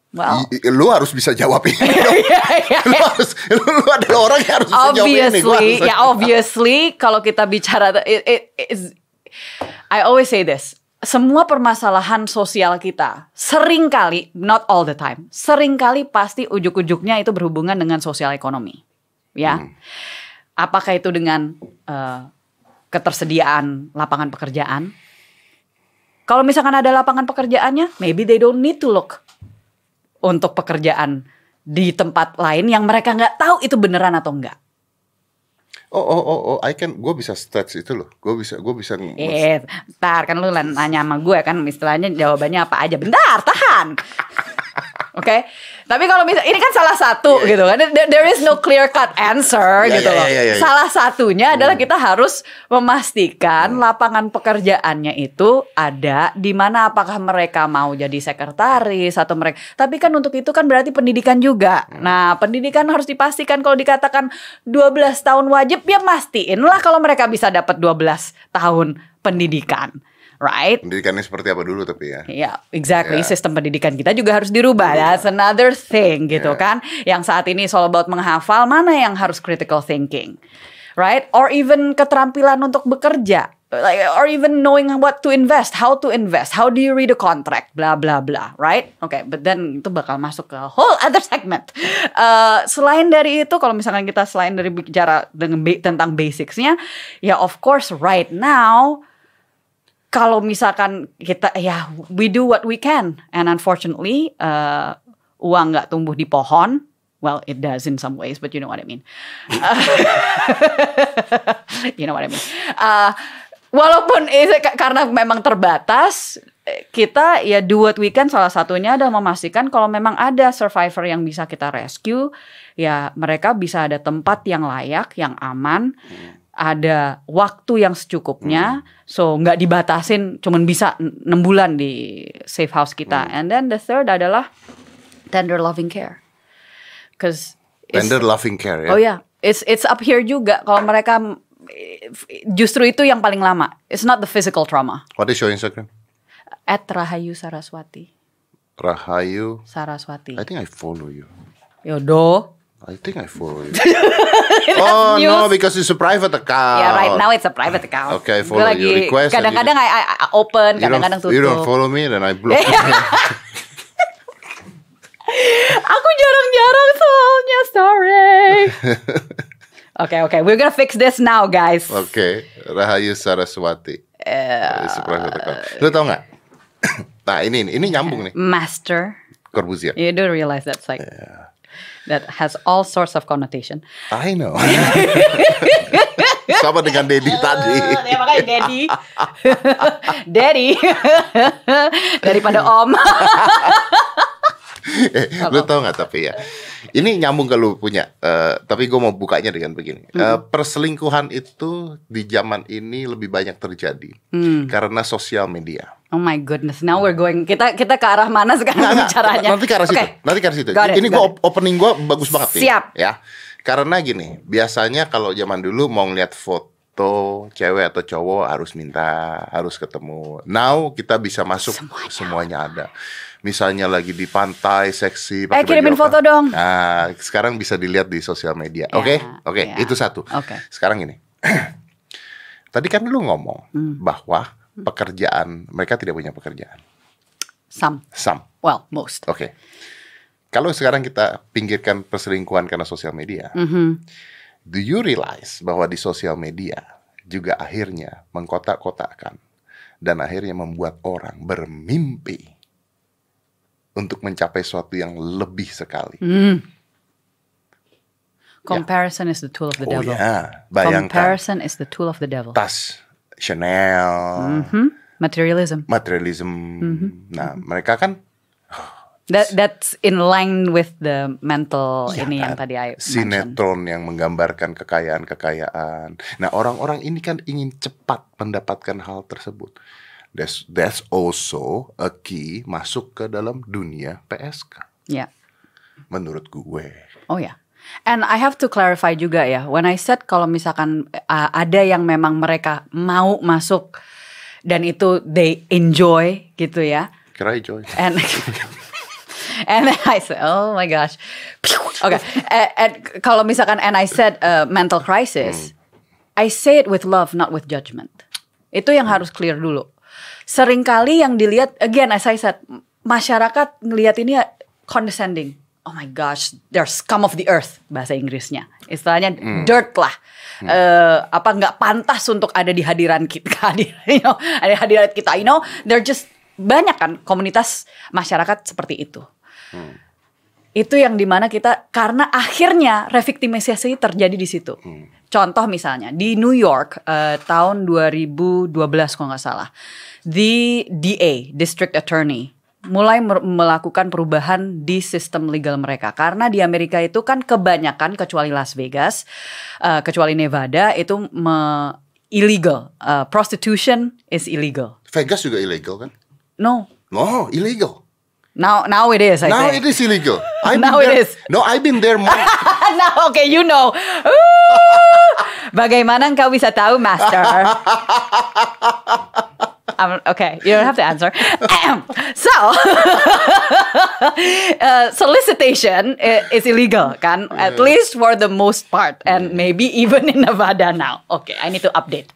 Well, I- lu harus bisa jawab ini [LAUGHS] lu harus lu, lu adalah orang yang harus bisa jawab ini obviously, ya obviously kalau kita bicara it, it is I always say this. Semua permasalahan sosial kita sering kali, not all the time, sering kali pasti ujuk-ujuknya itu berhubungan dengan sosial ekonomi, ya. Apakah itu dengan eh, ketersediaan lapangan pekerjaan? Kalau misalkan ada lapangan pekerjaannya, maybe they don't need to look untuk pekerjaan di tempat lain yang mereka nggak tahu itu beneran atau enggak. Oh oh oh oh, I can, gue bisa stretch itu loh. Gue bisa, gue bisa. Eh, bentar kan lu nanya sama gue kan istilahnya jawabannya apa aja. Bentar, tahan. Oke, tapi kalau misal ini kan salah satu Iya, gitu kan, there, there is no clear cut answer Iya, gitu iya, loh. iya, iya, iya. Salah satunya adalah kita harus memastikan Hmm. lapangan pekerjaannya itu ada di mana apakah mereka mau jadi sekretaris atau mereka. Tapi kan untuk itu kan berarti pendidikan juga. Hmm. Nah, pendidikan harus dipastikan kalau dikatakan 12 tahun wajib ya mastiin lah kalau mereka bisa dapat 12 tahun pendidikan. Right? Pendidikannya seperti apa dulu tapi ya. Ya, exactly. Ya. Sistem pendidikan kita juga harus dirubah. That's another thing gitu Ya. kan. Yang saat ini all about menghafal mana yang harus critical thinking. Right? Or even keterampilan untuk bekerja. Like, or even knowing what to invest, how to invest, how do you read a contract, bla bla bla, right? Oke, but then itu bakal masuk ke whole other segment. Uh, [LAUGHS] selain dari itu, kalau misalkan kita selain dari bicara dengan tentang basicsnya, ya of course right now kalau misalkan kita ya we do what we can. And unfortunately uh, uang nggak tumbuh di pohon. Well it does in some ways but you know what I mean. [LAUGHS] You know what I mean. Uh, walaupun karena memang terbatas kita ya do what we can. Salah satunya adalah memastikan kalau memang ada survivor yang bisa kita rescue ya mereka bisa ada tempat yang layak yang aman ada waktu yang secukupnya, so nggak dibatasin, cuman bisa 6 bulan di safe house kita. And then the third adalah tender loving care, cause Tender loving care ya. oh ya, it's it's up here juga. Kalau mereka justru itu yang paling lama. It's not the physical trauma. What is your Instagram? At Rahayu Saraswati, Rahayu. Saraswati. I think I follow you. Yodo. I think I follow you. [LAUGHS] oh no, because it's a private account. Ya right now it's a private account. Okay, I follow lagi you. Request kadang-kadang I, I- I open, don't, kadang-kadang tutup. you don't follow me, then I block. [LAUGHS] Aku jarang-jarang soalnya, sorry. [LAUGHS] Oke oke, we're gonna fix this now, guys. Oke, Rahayu Saraswati. Eh, It's a private account. Lu tau nggak? [COUGHS] nah ini ini nyambung nih. Master, Corbusier. you do realize that's like that has all sorts of connotation. I know. [LAUGHS] Sama dengan Dedi tadi. ya makanya daddy, [LAUGHS] daddy, [LAUGHS] daripada om. Eh, lu tau nggak tapi ya ini nyambung ke lu punya eh, tapi gue mau bukanya dengan begini Eh, perselingkuhan itu di zaman ini lebih banyak terjadi karena sosial media Oh my goodness, now we're going. Kita kita ke arah mana sekarang nggak, bicaranya? nanti ke arah situ Oke. nanti ke arah situ Got it, ini got gue it. opening gue bagus banget nih Siap. ya karena gini biasanya kalau zaman dulu mau ngeliat foto cewek atau cowok harus minta harus ketemu now kita bisa masuk semuanya, ada misalnya lagi di pantai seksi pakai Eh, kirimin foto dong. nah sekarang bisa dilihat di sosial media Ya, oke oke ya. itu satu Oke. sekarang ini [CLEARS THROAT] tadi kan lu ngomong Hmm. bahwa pekerjaan mereka tidak punya pekerjaan Some, some well, most. Oke. Kalau sekarang kita pinggirkan perselingkuhan karena sosial media, Mhm. do you realize bahwa di sosial media juga akhirnya mengkotak-kotakkan dan akhirnya membuat orang bermimpi untuk mencapai sesuatu yang lebih sekali. Hmm. Comparison is the tool of the oh devil. ya, bayangkan Comparison is the tool of the devil. tas Chanel, Hmm? Materialism. materialism. Mm-hmm. Nah, mereka kan That that's in line with the mental Iya ini yang kan? tadi I sinetron yang menggambarkan kekayaan-kekayaan. Nah, orang-orang ini kan ingin cepat mendapatkan hal tersebut. That's that's also a key masuk ke dalam dunia PSK. Yeah. Menurut gue. Oh ya. And I have to clarify juga ya. When I said kalau misalkan uh, ada yang memang mereka mau masuk dan itu they enjoy gitu ya. Kira Joy. And [LAUGHS] and I said, oh my gosh. Okay. And, and kalau misalkan and I said uh, mental crisis, I say it with love, not with judgment. Itu yang harus clear dulu. Seringkali yang dilihat, again as I said, masyarakat ngelihat ini condescending. Oh my gosh, they're scum of the earth bahasa Inggrisnya. Istilahnya dirt lah. Eh, apa nggak pantas untuk ada di hadiran kita, [LAUGHS] you know, ada di hadirat kita, you know, they're just banyak kan komunitas masyarakat seperti itu. Itu yang di mana kita karena akhirnya revictimisasi terjadi di situ. contoh misalnya di New York eh, tahun 2012 kalau nggak salah, the DA (District Attorney) mulai melakukan perubahan di sistem legal mereka karena di Amerika itu kan kebanyakan kecuali Las Vegas, eh, kecuali Nevada itu me- illegal, Eh, prostitution is illegal. Vegas juga illegal kan? No, No, illegal. now now it is. I Now think. it is illegal. [LAUGHS] I've Now it there- is. [LAUGHS] No, I've been there more. [LAUGHS] nah, oke, you know. Uh, bagaimana engkau bisa tahu, Master? Um, okay, you don't have to answer. So, [LAUGHS] uh, solicitation is illegal, kan? At least for the most part, and maybe even in Nevada now. Okay, I need to update.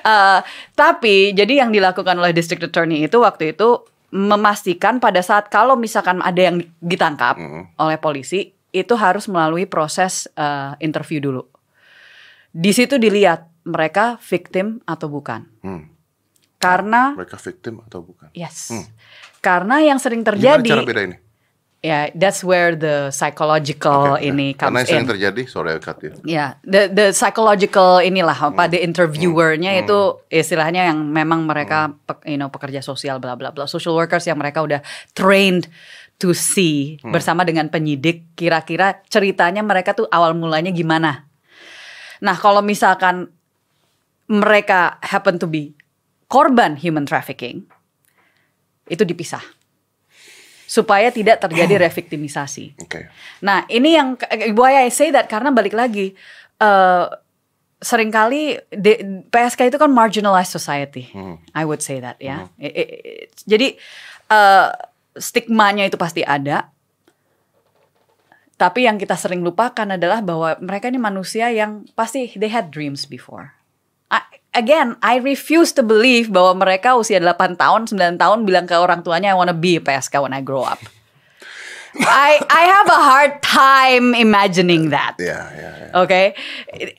Uh, tapi, jadi yang dilakukan oleh district attorney itu waktu itu memastikan pada saat kalau misalkan ada yang ditangkap oleh polisi, itu harus melalui proses uh, interview dulu. Di situ dilihat mereka victim atau bukan. Hmm. Karena Mereka victim atau bukan? yes. Karena yang sering Gimana terjadi cara beda ini? ya that's where the psychological Oke, ini Karena comes yang sering in. terjadi, sorry I cut you. Ya, the the psychological inilah Hmm. pada interviewernya itu istilahnya yang memang mereka pe- you know pekerja sosial bla bla bla social workers yang mereka udah trained to see Hmm. bersama dengan penyidik kira-kira ceritanya mereka tuh awal mulanya gimana. Nah, kalau misalkan mereka happen to be korban human trafficking itu dipisah. Supaya tidak terjadi [CLEARS THROAT] reviktimisasi. Oke. Nah, ini yang why I say that karena balik lagi eh sering kali de- PSK itu kan marginalized society. I would say that ya. I- jadi eh stigmanya itu pasti ada. Tapi yang kita sering lupakan adalah bahwa mereka ini manusia yang pasti they had dreams before. I- again, I refuse to believe bahwa mereka usia 8 tahun, 9 tahun bilang ke orang tuanya I wanna be a PSK when I grow up. [LAUGHS] I I have a hard time imagining that. Ya, ya, ya. Oke,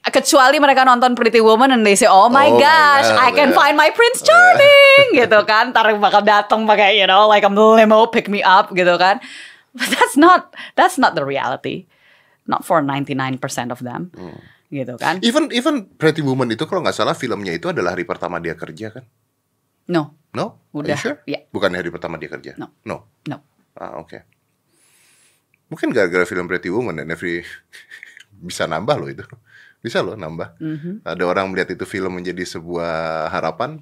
kecuali mereka nonton Pretty Woman and they say, oh my Oh my gosh, God, I can yeah. find my Prince Charming, [LAUGHS] gitu kan? Ntar bakal datang pakai, you know, like a limo pick me up, gitu kan? But that's not that's not the reality, not for 99% of them, Hmm. Gitu kan? Even even Pretty Woman itu kalau nggak salah filmnya itu adalah hari pertama dia kerja kan? No, No? Are Udah, you sure? ya. Bukan hari pertama dia kerja? No. No. no. Ah, oke. Mungkin gara-gara film Pretty Woman dan every [LAUGHS] bisa nambah loh itu. Bisa loh nambah. Mm-hmm. Ada orang melihat itu film menjadi sebuah harapan.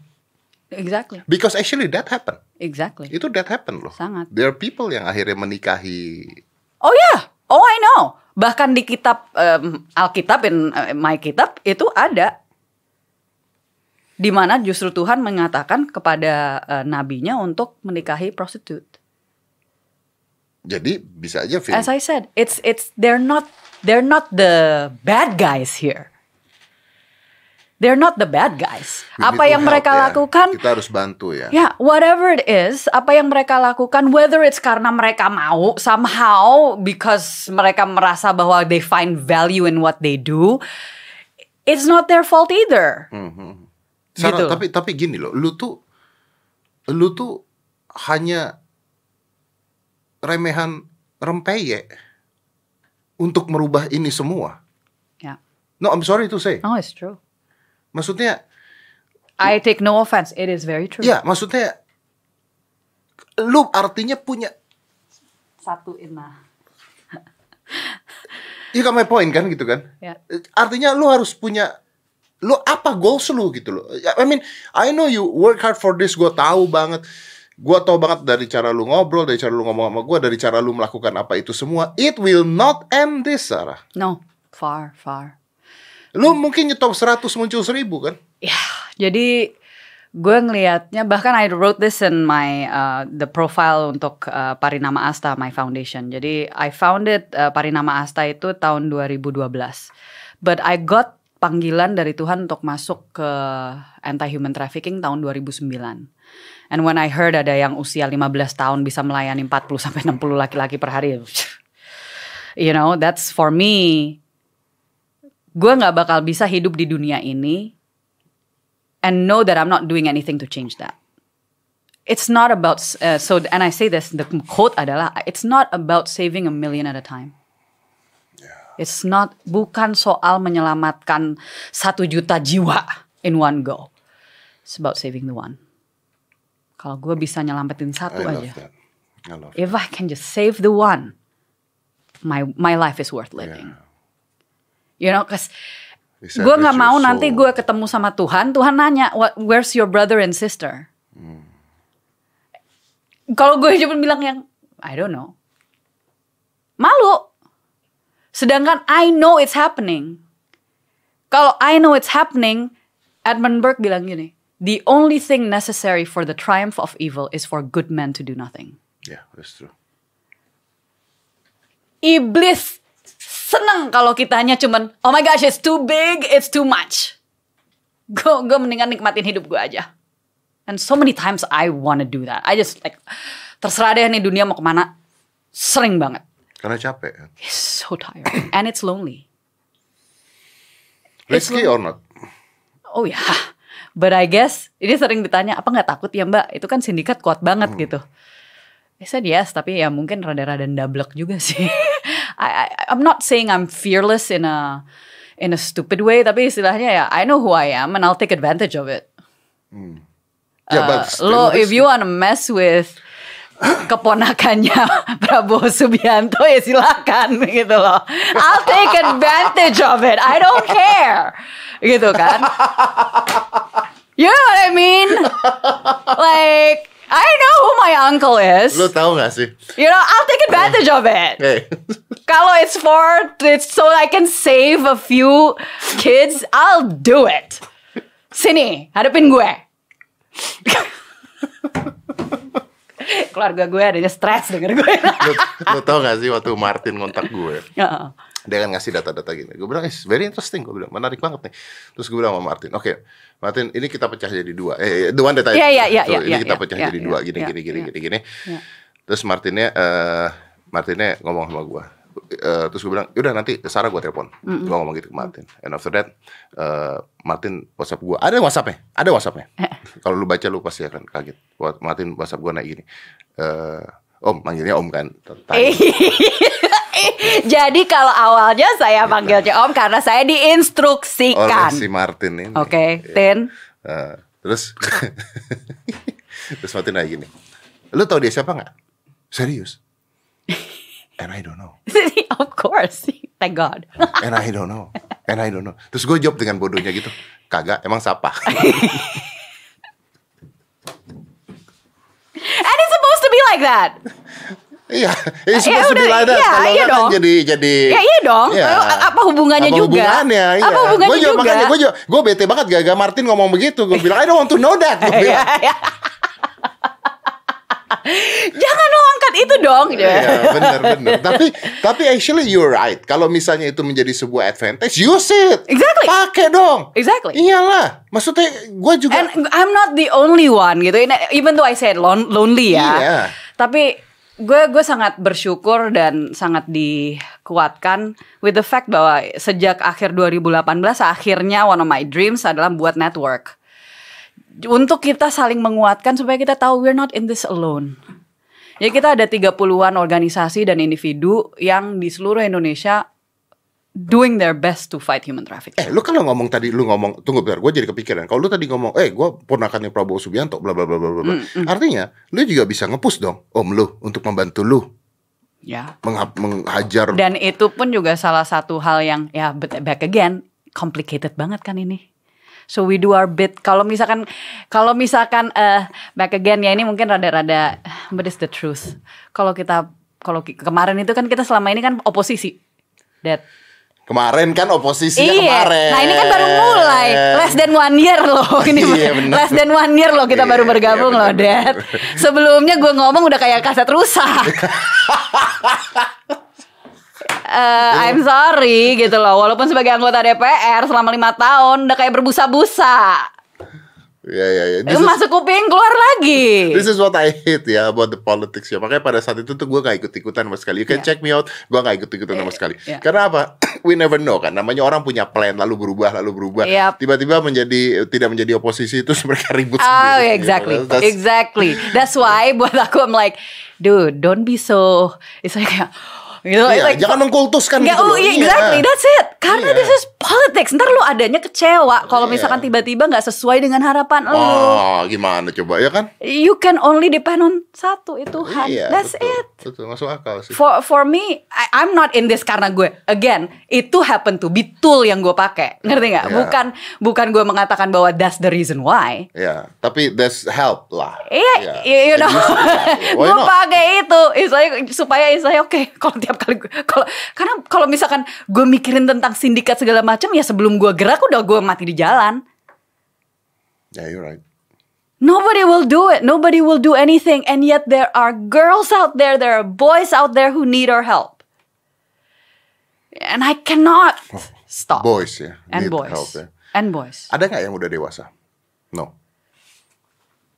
Exactly, Because actually that happen. exactly. Itu that happen loh. Sangat. There are people yang akhirnya menikahi. Oh ya, oh I know. Bahkan di kitab em, Alkitab in my kitab itu ada di mana justru Tuhan mengatakan kepada eh, nabinya untuk menikahi prostitute. Jadi bisa aja film. As I said, it's it's they're not they're not the bad guys here. They're not the bad guys. We apa yang mereka ya. lakukan Kita harus bantu ya. Ya, whatever it is, apa yang mereka lakukan, whether it's karena mereka mau somehow because mereka merasa bahwa they find value in what they do, it's not their fault either. Sarah, Gitu. tapi tapi gini loh, lu tuh lu tuh hanya remehan rempeye untuk merubah ini semua. Ya, No, I'm sorry to say. oh it's true. Maksudnya, I take no offense. It is very true. ya maksudnya lu artinya punya Satu inah. [LAUGHS] You got my point kan gitu kan? Ya. Artinya lu harus punya lu apa goals lu gitu loh. Ya, I mean, I know you work hard for this, gue tahu banget. Gue tahu banget dari cara lu ngobrol, dari cara lu ngomong sama gue, dari cara lu melakukan apa itu semua. It will not end this, Sarah. No, far, far. Lu mungkin nyetop 100 muncul 1000 kan? Ya, jadi gue ngelihatnya bahkan I wrote this in my uh, the profile untuk uh, Parinama Asta my foundation. Jadi I founded uh, Parinama Asta itu tahun 2012. But I got panggilan dari Tuhan untuk masuk ke anti human trafficking tahun 2009. And when I heard ada yang usia 15 tahun bisa melayani 40 sampai 60 laki-laki per hari. [LAUGHS] You know, that's for me gue nggak bakal bisa hidup di dunia ini and know that I'm not doing anything to change that. It's not about uh, so and I say this the quote adalah it's not about saving a million at a time. It's not bukan soal menyelamatkan satu juta jiwa in one go. It's about saving the one. Kalau gue bisa nyelamatin satu I love aja. that. I love If I can just save the one, my my life is worth living. You know, cause gue nggak mau nanti gue ketemu sama Tuhan, Tuhan nanya, What, where's your brother and sister? Kalau gue cuma bilang yang, I don't know, malu. Sedangkan I know it's happening. Kalau I know it's happening, Edmund Burke bilang gini, the only thing necessary for the triumph of evil is for good men to do nothing. Yeah, that's true. Iblis seneng kalau kitanya cuman oh my gosh it's too big it's too much. Gue gue mendingan nikmatin hidup gue aja. And so many times I wanna do that. I just like terserah deh nih dunia mau ke mana. Sering banget. Karena capek. kan. it's so tiring and it's lonely. Risky or not? oh ya. But I guess ini sering ditanya apa nggak takut ya mbak? Itu kan sindikat kuat banget gitu. I said yes, tapi ya mungkin rada-rada ndablek juga sih. [LAUGHS] I, I, I'm not saying I'm fearless in a in a stupid way, tapi istilahnya ya I know who I am and I'll take advantage of it. Yeah, Uh, but lo, if you wanna mess with keponakannya [LAUGHS] Prabowo Subianto ya silakan gitu loh. I'll take advantage of it. I don't care. Gitu kan. You know what I mean? Like I know who my uncle is. Lu tahu gak sih? You know, I'll take advantage of it. Hey, [LAUGHS] Kalau it's for it's so I can save a few kids, I'll do it. Sini, hadapin gue. [LAUGHS] Keluarga gue adanya stres denger gue. lu, lu tahu gak sih waktu Martin ngontak gue? Heeh. [LAUGHS] Dia kan ngasih data-data gini. Gue bilang, it's very interesting. Gue bilang, menarik banget nih. Terus gue bilang sama Martin, oke, Martin, ini kita pecah jadi dua. Eh, the one that I- Iya, iya, iya, so, iya, Ini iya, kita iya, pecah iya, jadi iya, dua, gini, iya, gini, gini, iya. gini, gini. Iya. Terus Martinnya, eh, Martinnya ngomong sama gue. Eh, terus gue bilang, yaudah nanti Sarah gue telepon. Gue ngomong gitu ke Martin. And after that, eh, Martin WhatsApp gue. Ada WhatsAppnya, ada WhatsAppnya. [LAUGHS] Kalau lu baca lu pasti akan kaget. Martin WhatsApp gue naik gini. Eh, om, manggilnya om kan. [LAUGHS] [LAUGHS] Jadi kalau awalnya saya panggilnya Om karena saya oleh diinstruksikan. si Martin ini. Oke, Tin. Eh, terus [LAUGHS] terus Martin nanya gini, lu tau dia siapa nggak? Serius? [LAUGHS] And I don't know. of course. Thank God. And I don't know. And I don't know. Terus gue jawab dengan bodohnya gitu, kagak. Emang siapa? And it's supposed to be like that. Iya, ini Ya supposed to be udah, like that. iya, Kalau iya kan dong. jadi jadi. Ya iya dong. Iya. Apa hubungannya Apa juga? hubungannya? Iya. Apa hubungannya Gua juga? juga? Makanya gue juga, gue bete banget gak Martin ngomong begitu. Gue bilang I don't want to know that. Gue [LAUGHS] bilang. Iya, iya. Jangan lo angkat itu dong. Iya, bener bener. tapi tapi actually you're right. Kalau misalnya itu menjadi sebuah advantage, use it. Exactly. Pakai dong. Exactly. Iyalah. Maksudnya gue juga. And I'm not the only one gitu. Even though I said lon- lonely ya. Iya. Tapi gue gue sangat bersyukur dan sangat dikuatkan with the fact bahwa sejak akhir 2018 akhirnya one of my dreams adalah buat network. Untuk kita saling menguatkan supaya kita tahu we're not in this alone. Ya kita ada 30-an organisasi dan individu yang di seluruh Indonesia doing their best to fight human trafficking. Eh, lu kalau ngomong tadi, lu ngomong, tunggu bentar, gue jadi kepikiran. Kalau lu tadi ngomong, eh, gue ponakannya Prabowo Subianto, bla bla bla bla bla. bla. Mm, Artinya, lu juga bisa ngepush dong, om lu, untuk membantu lu Ya. mengha- menghajar. Dan itu pun juga salah satu hal yang ya back again complicated banget kan ini. So we do our bit. Kalau misalkan kalau misalkan eh back again ya ini mungkin rada-rada but it's the truth. Kalau kita kalau kemarin itu kan kita selama ini kan oposisi. That Kemarin kan oposisinya iya. kemarin. Nah ini kan baru mulai. Less than one year loh [LAUGHS] ini. Iya. Less than one year loh kita Iya, baru iya, bergabung benar, loh, Dad. Sebelumnya gue ngomong udah kayak kaset rusak. [LAUGHS] Eh, I'm sorry gitu loh. Walaupun sebagai anggota DPR selama lima tahun udah kayak berbusa-busa. Iya, iya, iya. This Eh, is- Masuk kuping keluar lagi. This is what I hate ya about the politics ya. Makanya pada saat itu tuh gue gak ikut-ikutan sama sekali. You can Yeah. check me out, gue gak ikut-ikutan sama sekali. yeah. Karena apa? [CLEARS THROAT] We never know kan. Namanya orang punya plan lalu berubah lalu berubah. Yep. Tiba-tiba menjadi tidak menjadi oposisi itu [LAUGHS] mereka ribut Oh, sendiri. exactly. You know, that's- Exactly. That's why [LAUGHS] buat aku I'm like, dude, don't be so. It's like, Gitu. Iya, Like, jangan mengkultuskan Nggak, gitu oh, loh. iya, Iya. exactly, that's it. Karena Iya. this is politics. Ntar lu adanya kecewa kalau Iya. misalkan tiba-tiba nggak sesuai dengan harapan lu. Oh, gimana coba ya kan? You can only depend on satu itu Tuhan. Iya, That's betul. it. Betul, masuk akal sih. For for me, I, I'm not in this karena gue again itu happen to be tool yang gue pakai, ngerti nggak? Iya. Bukan bukan gue mengatakan bahwa that's the reason why. Ya, tapi that's help lah. Iya, Ya. you- you know, gue pakai itu, istilahnya supaya istilahnya oke. [LAUGHS] Kalau tiap kali kalau karena kalau misalkan gue mikirin tentang sindikat segala macam, ya sebelum gue gerak udah gue mati di jalan. Yeah, you're right. Nobody will do it. Nobody will do anything. And yet there are girls out there, there are boys out there who need our help. And I cannot stop. Boys ya. And need boys. help ya. And boys. Ada nggak yang udah dewasa? No.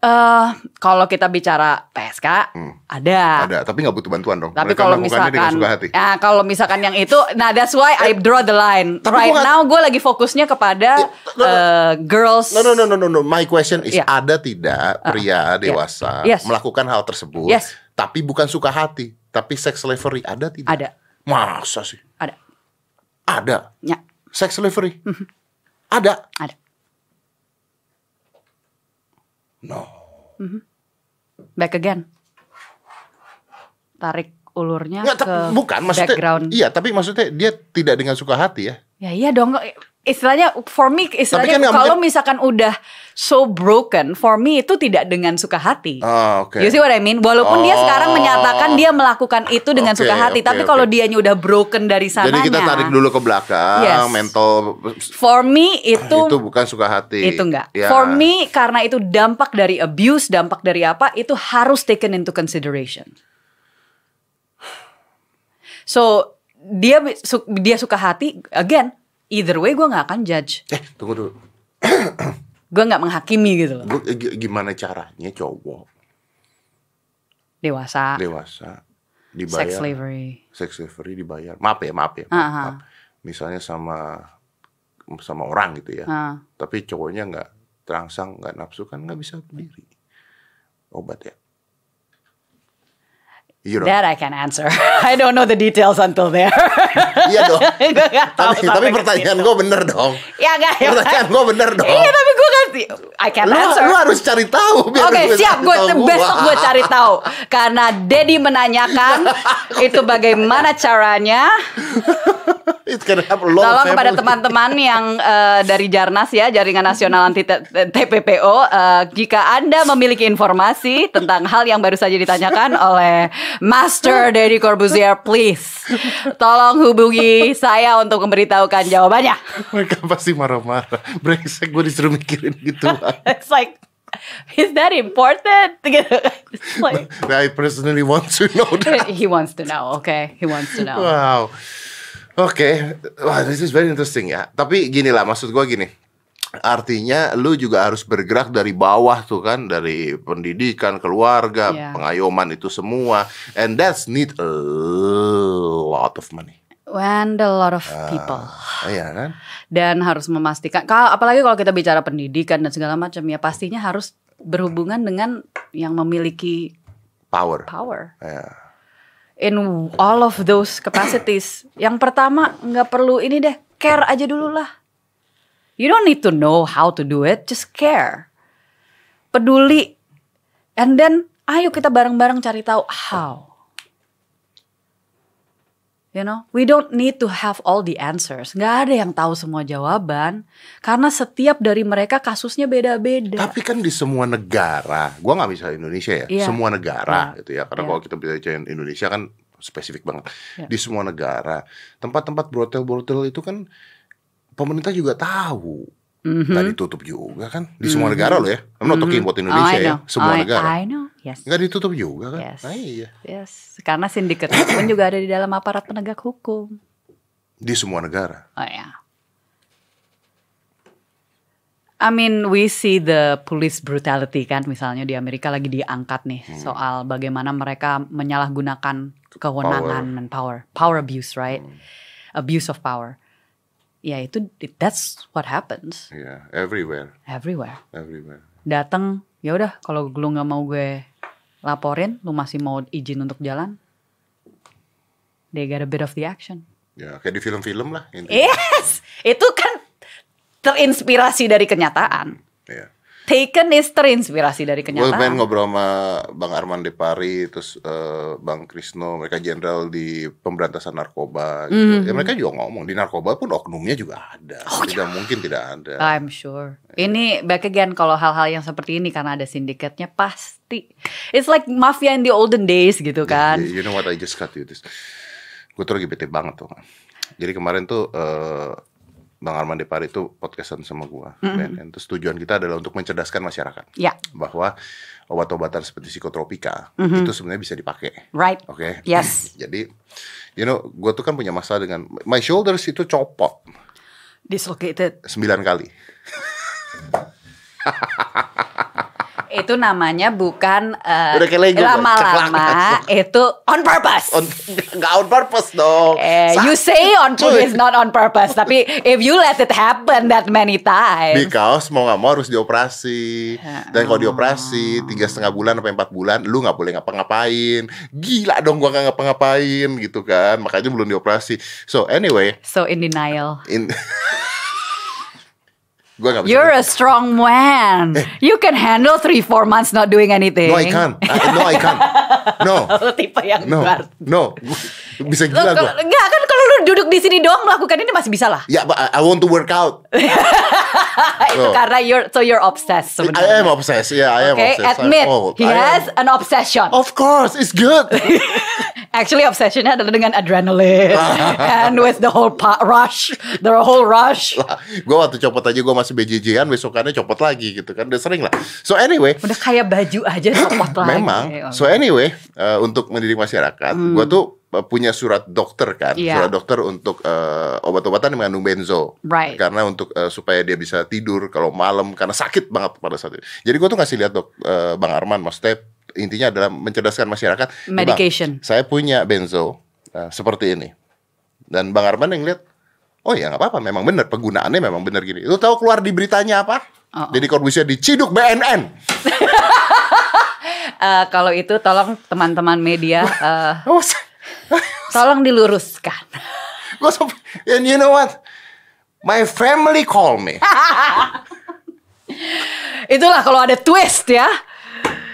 Eh, kalau kita bicara PSK, ada. Ada, tapi nggak butuh bantuan dong. Tapi kalau misalkan, suka hati. ya kalau misalkan yang itu, nah that's why I draw the line. tapi right gua now gue lagi fokusnya kepada eh, girls. No, no, no, no, no, no. My question is Iya. ada tidak pria dewasa Yes. melakukan hal tersebut, Yes. tapi bukan suka hati, tapi sex slavery ada tidak? Ada. Masa sih? Ada, Ada. ya, Sex slavery. Mhm. ada. ada. No. Back again. Tarik ulurnya Nggak, ke bukan maksudnya. background. Iya, tapi maksudnya dia tidak dengan suka hati ya. Ya iya dong. Istilahnya for me istilahnya kan kalau mungkin- misalkan udah so broken, for me itu tidak dengan suka hati. Oh, oke. You see what I mean? Walaupun dia Oh. sekarang menyatakan dia melakukan itu dengan Oke, suka hati, oke, tapi oke. kalau dianya udah broken dari sananya. Jadi kita tarik dulu ke belakang, Yes. mental For me itu itu bukan suka hati. itu enggak. Ya. For me karena itu dampak dari abuse, dampak dari apa, itu harus taken into consideration. So dia su- dia suka hati, again, either way gue nggak akan judge, Eh, tunggu dulu. Gue nggak menghakimi gitu loh. Gua- eh, gi- gimana caranya cowok Dewasa, dewasa dibayar sex slavery, sex slavery dibayar. Maaf ya, maaf ya. Maaf, Ah, ah. maaf. Misalnya sama sama orang gitu ya. Ah. Tapi cowoknya nggak terangsang, nggak nafsu kan nggak bisa berdiri. Obat ya. Iya dong. that I can answer. [LAUGHS] I don't know the details until there. [LAUGHS] Iya dong. Gue nggak tahu tapi pertanyaan gue bener dong. Ya nggak ya. Pertanyaan gue bener dong. Iya tapi gue I can Lu, answer. lu harus cari tahu Oke lu siap, gue besok gue cari tahu karena Dedi menanyakan [LAUGHS] itu bagaimana caranya. [LAUGHS] Tolong kepada teman-teman yang eh, dari Jarnas ya, Jaringan Nasional Anti TPPO, eh, jika anda memiliki informasi tentang hal yang baru saja ditanyakan [LAUGHS] oleh Master Dedi Corbuzier, please tolong hubungi saya untuk memberitahukan jawabannya. Mereka pasti marah-marah. Brengsek gue disuruh mikirin gitu. [LAUGHS] It's like, is that important? [LAUGHS] Like, I personally want to know [LAUGHS] that. he wants to know, okay? He wants to know. Wow. Oke, wah this is very interesting ya. Tapi gini lah, maksud gua gini. Artinya lu juga harus bergerak dari bawah tuh kan, dari pendidikan, keluarga, Iya. pengayoman itu semua. And that's need a lot of money. And a lot of people. Iya kan? Dan harus memastikan, kalau apalagi kalau kita bicara pendidikan dan segala macam ya pastinya harus berhubungan dengan yang memiliki Power. power Ya. in all of those capacities. Yang pertama nggak perlu ini deh, care aja dulu lah. You don't need to know how to do it, just care. Peduli. And then ayo kita bareng-bareng cari tahu how. You know, we don't need to have all the answers. Nggak ada yang tahu semua jawaban. Karena setiap dari mereka kasusnya beda-beda. Tapi kan di semua negara, gua nggak bisa Indonesia ya, Iya. semua negara Iya. gitu ya. Karena Iya. kalau kita bicara Indonesia kan spesifik banget. Iya. Di semua negara, tempat-tempat brothel-brothel itu kan pemerintah juga tahu. Mhm. Nggak ditutup juga kan di semua negara loh ya. I'm not talking about Indonesia Oh, I ya, semua I, negara. I know. Yes. Nggak ditutup juga kan? Yes. Nah, iya. Yes. Karena sindikat pun juga ada di dalam aparat penegak hukum. Di semua negara. Oh ya. I mean, we see the police brutality kan, misalnya di Amerika lagi diangkat nih Hmm. soal bagaimana mereka menyalahgunakan kewenangan dan power, power abuse, right? Hmm. Abuse of power. Ya itu, that's what happens Iya, everywhere, everywhere. everywhere. Datang, ya udah, kalau lu nggak mau gue laporin, lu masih mau izin untuk jalan, they get a bit of the action. Ya, kayak di film-film lah intinya. Yes, itu kan terinspirasi dari kenyataan. Iya. Taken is terinspirasi dari Gue kenyataan. main ngobrol sama Bang Arman Depari, terus eh, Bang Krisno, mereka jenderal di pemberantasan narkoba. Gitu. Mhm. Ya mereka juga ngomong di narkoba pun oknumnya juga ada. Oh, tidak ya. mungkin tidak ada. I'm sure. Ini back again kalau hal-hal yang seperti ini karena ada sindikatnya pasti. It's like mafia in the olden days gitu kan. You know what I just cut you this. Gue tuh lagi bete banget tuh. Jadi kemarin tuh eh, Bang Arman Depari itu podcastan sama gua. BNN. Terus tujuan kita adalah untuk mencerdaskan masyarakat Ya, bahwa obat-obatan seperti psikotropika Mhm. itu sebenarnya bisa dipakai. right. Oke. Yes. [CLEARS THROAT] Jadi, you know, gue tuh kan punya masalah dengan my shoulders itu copot Dislocated. sembilan kali. [LAUGHS] Itu namanya bukan eh, Udah kayak Lego, lama-lama. Itu on purpose. On, nggak on purpose dong. Eh, you Sa- say on purpose not on purpose, tapi if you let it happen that many times, Because mau nggak mau harus dioperasi. Dan kalau dioperasi Tiga setengah bulan sampai empat bulan Lu nggak boleh ngapa-ngapain. Gila dong gua nggak ngapa-ngapain gitu kan? Makanya belum dioperasi. So anyway. So in denial. in [LAUGHS] Gua nggak bisa You're a strong man. You can handle three four months not doing anything. No I can't I- No I can't No [LAUGHS] Lo tipe yang No luar. No Bisa gila gua enggak kan kalau lu duduk di sini doang melakukan ini masih bisa lah. Ya, but I I want to work out. [LAUGHS] Itu Oh. karena you're so you're obsessed I am sebenarnya. obsessed. Yeah, I am Okay, obsessed. Admit old. he I am- has an obsession. Of course, it's good. [LAUGHS] Actually obsessionnya adalah dengan adrenaline [LAUGHS] and with the whole rush, the whole rush. gue waktu copot aja gue masih BJJ-an, besokannya copot lagi gitu kan. Udah sering lah. So anyway, Udah kayak baju aja copot [CLEARS THROAT] lagi. memang. So anyway, uh, untuk mendidik masyarakat, gue tuh uh, punya surat dokter kan, Hmm. Iya. surat dokter untuk uh, obat-obatan yang mengandung benzo. Right. Karena untuk uh, supaya dia bisa tidur kalau malam karena sakit banget pada saat itu. Jadi gue tuh ngasih lihat dok uh, Bang Arman, maksudnya intinya adalah mencerdaskan masyarakat. "Nih, Bang, Medication. saya punya benzo uh, seperti ini. Dan Bang Arman yang lihat, oh ya nggak apa-apa, memang benar penggunaannya memang benar gini. Lu tahu keluar di beritanya apa? Oh, oh. Jadi Corbusier diciduk BNN. [LAUGHS] Eh, kalau itu tolong teman-teman media Awas. [LAUGHS] tolong diluruskan. Gue sampai, and you know what? My family call me. [LAUGHS] Itulah kalau ada twist ya,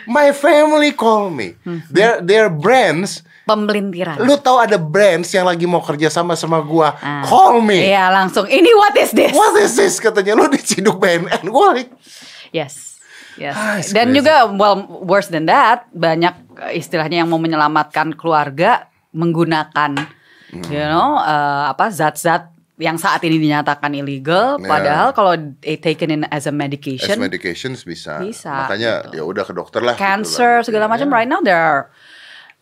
My family call me. Their their brands. pembelintiran. Lu tahu ada brands yang lagi mau kerja sama sama gua. Ah. Call me. Iya langsung. Ini what is this? What is this? Katanya lu diciduk BNN. Gua like, Yes. Yes. Ah, Dan crazy. juga well worse than that, banyak eh, istilahnya yang mau menyelamatkan keluarga menggunakan Hmm. you know eh, apa zat-zat yang saat ini dinyatakan illegal Ya. padahal kalau taken in as a as medication medications bisa. Bisa, Makanya gitu. ya udah ke dokter lah. gitu cancer lah. segala macam Ya. right now there are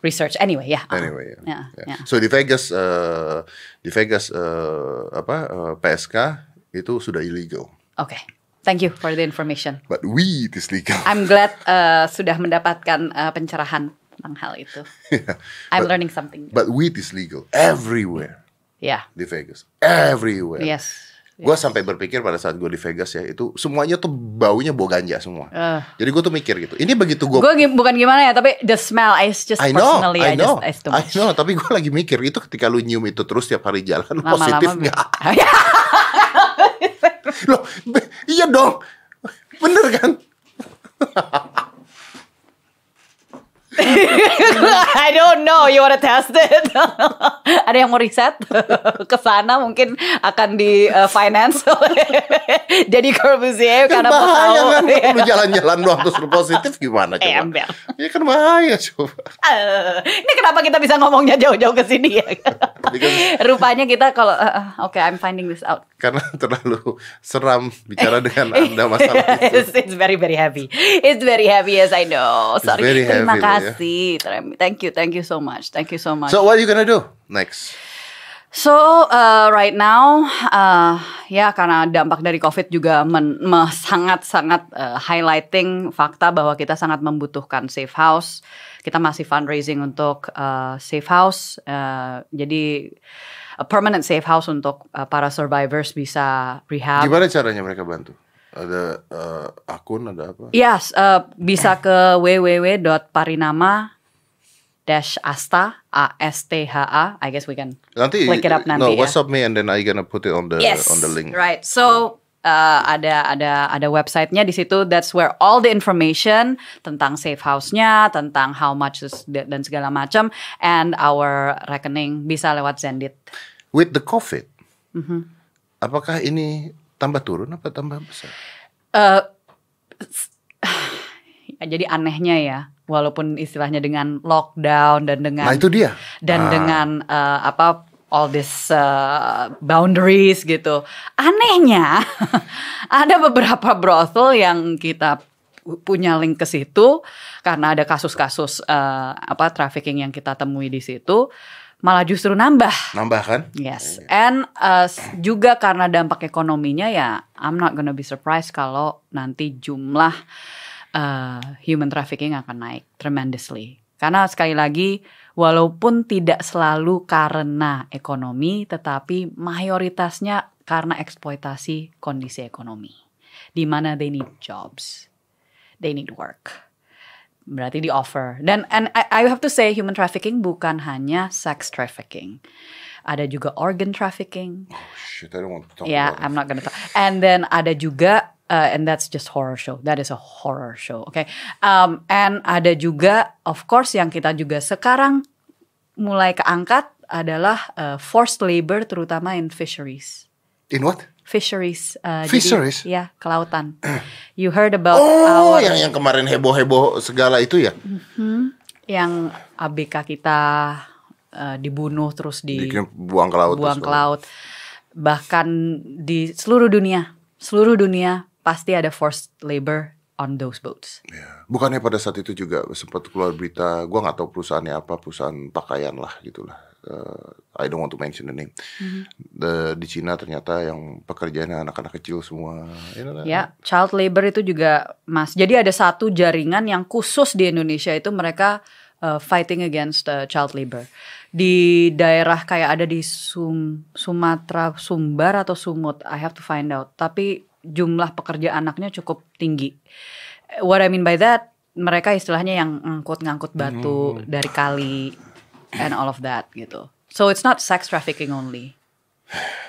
research anyway ya. Anyway, ya. Ya, Ya. ya. So di Vegas, eh, di Vegas eh, apa eh, PSK itu sudah illegal, Oke. Thank you for the information. but weed is legal. I'm glad eh, sudah mendapatkan eh, pencerahan tentang hal itu. [LAUGHS] I'm But- learning something. But weed is legal everywhere Ya. di Vegas, everywhere. Yes. Gue sampai berpikir pada saat gue di Vegas ya itu semuanya tuh baunya bau ganja semua. Eh. Jadi gue tuh mikir gitu. Ini begitu gue Gue bukan gimana ya, tapi the smell is just I know, personally I know, just it's too I much. know. Tapi gue lagi mikir itu ketika lu nyium itu terus tiap hari jalan Lama-lama positif bi- nggak? [LAUGHS] Loh, be- iya dong, bener kan? [LAUGHS] [LAUGHS] I don't know, you wanna test it? [LAUGHS] Ada yang mau riset [LAUGHS] ke sana mungkin akan di uh, finance Jadi Corbusier Kan karena mau bahaya tahu. kan lu jalan-jalan doang terus lu positif gimana coba? Ember. Ya kan bahaya coba. Eh, ini kenapa kita bisa ngomongnya jauh-jauh ke sini ya? Because- Rupanya kita kalau uh, uh, oke I'm finding this out. Karena [LAUGHS] terlalu seram bicara dengan [LAUGHS] anda masalah itu. it's, it's very very heavy. It's very heavy as I know. It's Sorry. very Terima heavy loh ya. kasih. Thank you, thank you so much. Thank you so much. So what are you gonna do next? So uh, right now, uh, ya karena dampak dari COVID juga men- me- sangat-sangat uh, highlighting fakta bahwa kita sangat membutuhkan safe house. Kita masih fundraising untuk uh, safe house. Uh, jadi a permanent safe house untuk uh, para survivors bisa rehab. Gimana caranya mereka bantu? Ada eh, akun ada apa? Yes, uh, bisa ke www.parinama dash asta a s t h a I guess we can Nanti Click it up nanti no ya. WhatsApp me and then I gonna put it on the yes on the link. right so uh, ada ada ada websitenya di situ that's where all the information tentang safe house-nya tentang how much dan segala macam and our rekening bisa lewat Zendit With the COVID, Mm-hmm. apakah ini tambah turun apa tambah besar? S- [SIGHS] jadi anehnya ya walaupun istilahnya dengan lockdown dan dengan Nah itu dia. dan Ah. dengan eh, apa all this uh, boundaries gitu. Anehnya [LAUGHS] ada beberapa brothel yang kita pu- punya link ke situ karena ada kasus-kasus eh, apa trafficking yang kita temui di situ malah justru nambah. Nambah kan? Yes, and uh, juga karena dampak ekonominya ya, I'm not gonna be surprised kalau nanti jumlah uh, human trafficking akan naik tremendously. Karena sekali lagi, walaupun tidak selalu karena ekonomi, tetapi mayoritasnya karena eksploitasi kondisi ekonomi, di mana they need jobs, they need work. Berarti di offer. Dan and I, I have to say human trafficking bukan hanya sex trafficking. Ada juga organ trafficking. Shit, I don't want to talk yeah about I'm not gonna talk and then ada juga uh, and that's just horror show that is a horror show okay um, and ada juga of course yang kita juga sekarang mulai keangkat adalah uh, forced labor terutama in fisheries In what? fisheries uh, Fisheries? jadi, ya kelautan [CLEARS THROAT] you heard about Oh, our yang yang kemarin heboh-heboh segala itu ya? yang ABK kita uh, dibunuh terus di Bikin buang ke laut. buang ke laut bahkan di seluruh dunia seluruh dunia pasti ada forced labor on those boats Ya. Bukannya pada saat itu juga sempat keluar berita, gua nggak tahu perusahaannya apa, perusahaan pakaian lah gitulah. Eh, I don't want to mention the name. Mm-hmm. The- di Cina ternyata yang pekerjaannya anak-anak kecil semua. You know that? ya child labor itu juga mas jadi ada satu jaringan yang khusus di Indonesia itu mereka uh, fighting against uh, child labor di daerah kayak ada di Sum Sumatera Sumbar atau Sumut I have to find out tapi jumlah pekerja anaknya cukup tinggi what I mean by that mereka istilahnya yang ngangkut-ngangkut batu dari kali and all of that gitu so it's not sex trafficking only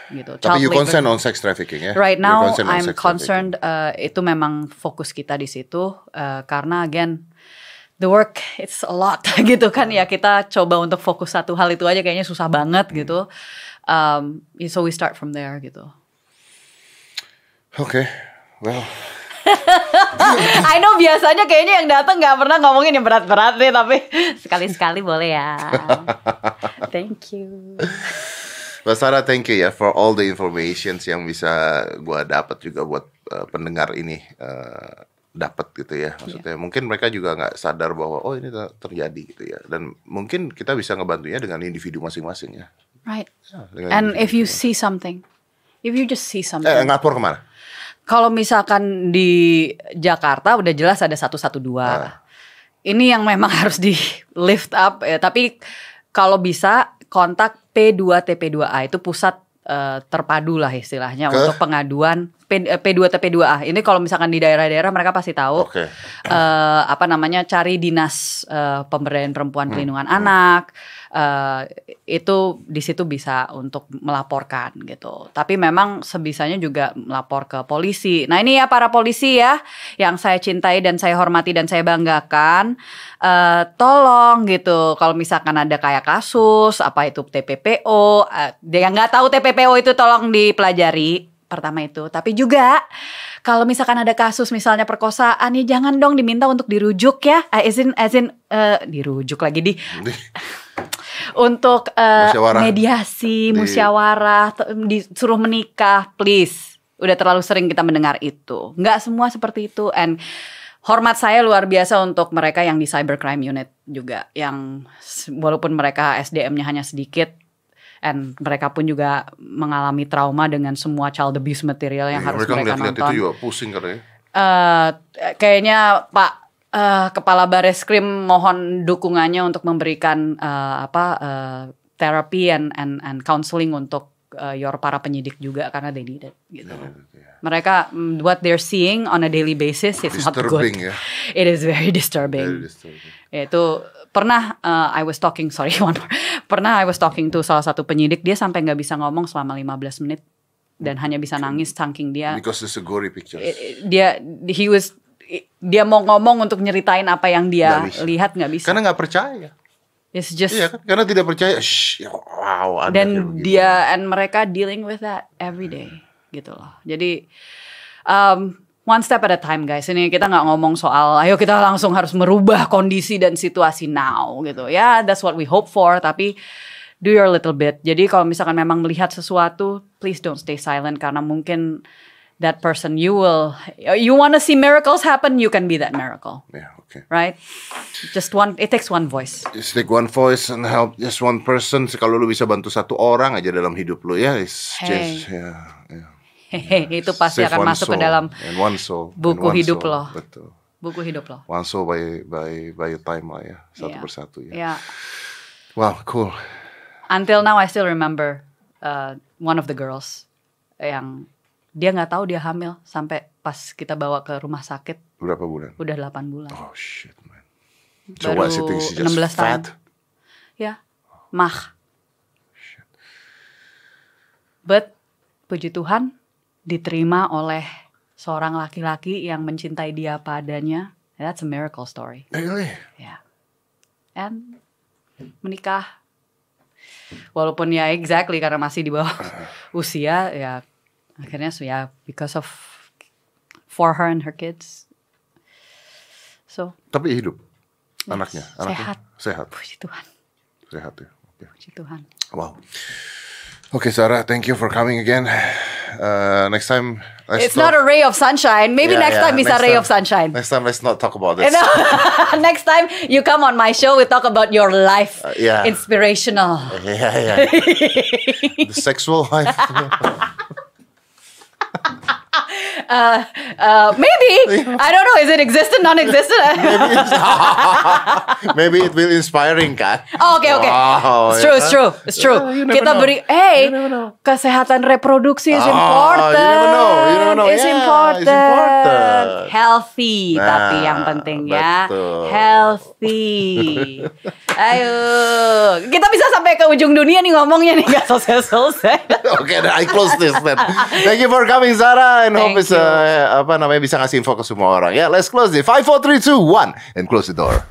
gitu Tapi Child you labor- concern on sex trafficking ya? Right now, concerned on I'm concerned uh, itu memang fokus kita di situ uh, karena again the work it's a lot [LAUGHS] gitu kan ya kita coba untuk fokus satu hal itu aja kayaknya susah banget gitu. Um, so we start from there gitu. Oke, well, [LAUGHS] I know biasanya kayaknya yang datang nggak pernah ngomongin yang berat-berat deh tapi [LAUGHS] sekali-sekali boleh ya. [LAUGHS] Thank you. Mbak Sarah, thank you ya for all the informations yang bisa gua dapat juga buat uh, pendengar ini uh, dapat gitu ya. Maksudnya mungkin mereka juga nggak sadar bahwa oh ini ter- terjadi gitu ya. Dan mungkin kita bisa ngebantunya dengan individu masing-masing ya. Right. dengan And individu if you see something, if you just see something. eh ngapor ke mana? Kalau misalkan di Jakarta udah jelas ada 112. Ah. Ini yang memang [LAUGHS] harus di lift up ya, tapi kalau bisa kontak P2 TP2A itu pusat eh, terpadu lah istilahnya Ke? untuk pengaduan P, eh, P2 TP2A. Ini kalau misalkan di daerah-daerah mereka pasti tahu Oke. eh, apa namanya cari dinas eh, pemberdayaan perempuan Hmm. pelindungan anak eh, itu di situ bisa untuk melaporkan gitu. Tapi memang sebisanya juga melapor ke polisi. Nah ini ya para polisi ya yang saya cintai dan saya hormati dan saya banggakan. Eh, tolong gitu kalau misalkan ada kayak kasus apa itu TPPO eh, yang nggak tahu TPPO itu tolong dipelajari. Pertama itu. Tapi juga kalau misalkan ada kasus misalnya perkosaan ya jangan dong diminta untuk dirujuk ya. Eh, izin izin eh, dirujuk lagi di [LAUGHS] untuk eh, Musyawarah. mediasi Di- musyawarah disuruh menikah please udah terlalu sering kita mendengar itu nggak semua seperti itu and hormat saya luar biasa untuk mereka yang di cybercrime unit juga yang walaupun mereka SDM-nya hanya sedikit and mereka pun juga mengalami trauma dengan semua child abuse material yang Iya, harus mereka mereka nonton. itu juga pusing katanya. Eh, kayaknya Pak eh, Kepala Bareskrim mohon dukungannya untuk memberikan eh, apa eh, terapi and and and counseling untuk eh, your para penyidik juga karena they need it gitu. Iya, Mereka mm, what they're seeing on a daily basis is not good. Disturbing ya. It is very disturbing. Very disturbing. Itu pernah uh, I was talking sorry [LAUGHS] one more. Pernah I was talking to salah satu penyidik dia sampai nggak bisa ngomong selama 15 menit dan hanya bisa nangis saking dia Because it's a gory pictures. Eh, dia he was dia mau ngomong untuk nyeritain apa yang dia bisa. lihat nggak bisa. Karena nggak percaya. It's just Iya kan? Karena tidak percaya. Shh, ya, wow. ada dan dia and mereka dealing with that every day gitu loh. Jadi um, one step at a time guys. Ini kita nggak ngomong soal ayo kita langsung harus merubah kondisi dan situasi now gitu. Ya that's what we hope for tapi do your little bit. Jadi kalau misalkan memang melihat sesuatu, please don't stay silent karena mungkin that person you will you want to see miracles happen, you can be that miracle. Ya, oke. Right? Just one it takes one voice. Just take one voice and help just one person. Kalau lu bisa bantu satu orang aja dalam hidup lu ya, it's Hey. just ya. ya. Hehe, itu pasti Save akan masuk ke soul dalam and one soul, buku one hidup soul. lo. Betul. buku hidup loh. One soul by by by time lah ya, satu Iya. persatu ya. Ya. Wow, cool. Until now I still remember uh, one of the girls yang dia nggak tahu dia hamil sampai pas kita bawa ke rumah sakit Berapa bulan? udah 8 bulan. Oh shit, man. So Baru what, she thinks she's just 16 tahun. fat? Ya, mah. But puji Tuhan diterima oleh seorang laki-laki yang mencintai dia padanya. That's a miracle story. Really? Ya. And menikah. Walaupun ya exactly karena masih di bawah [LAUGHS] usia ya akhirnya so ya because of for her and her kids. So, Tapi hidup. Anaknya, anaknya sehat. sehat, puji Tuhan. sehat ya. Oke. Puji Tuhan. Wow. Okay, Sarah, thank you for coming again. Uh, next time, It's not a ray of sunshine. Maybe Yeah, next yeah, time bisa next ray time- of sunshine. Next time, let's not talk about this. [LAUGHS] Next time you come on my show, we talk about your life. Uh, yeah. Inspirational. Yeah, yeah. [LAUGHS] the sexual life. [LAUGHS] ha ha ha [LAUGHS] Uh, maybe. [LAUGHS] I don't know. Is it existent, non-existent? Maybe [LAUGHS] it will inspiring kan? Oh, Oke oke. Wow, It's ya true, kan? it's true, it's true. Yeah, you never Kita know. beri, hey, You kesehatan reproduksi is Oh, you important. never know, you never know. It's Yeah, important. it's important. Healthy, tapi Nah, yang penting ya, betul. healthy. Ayo, kita bisa sampai ke ujung dunia nih ngomongnya nih nggak selesai-selesai. Okay, then I close this then. Thank you for coming, Sarah, and hope it's uh, apa namanya bisa ngasih info ke semua orang. Ya, let's close it. Five, four, three, two, one, and close the door.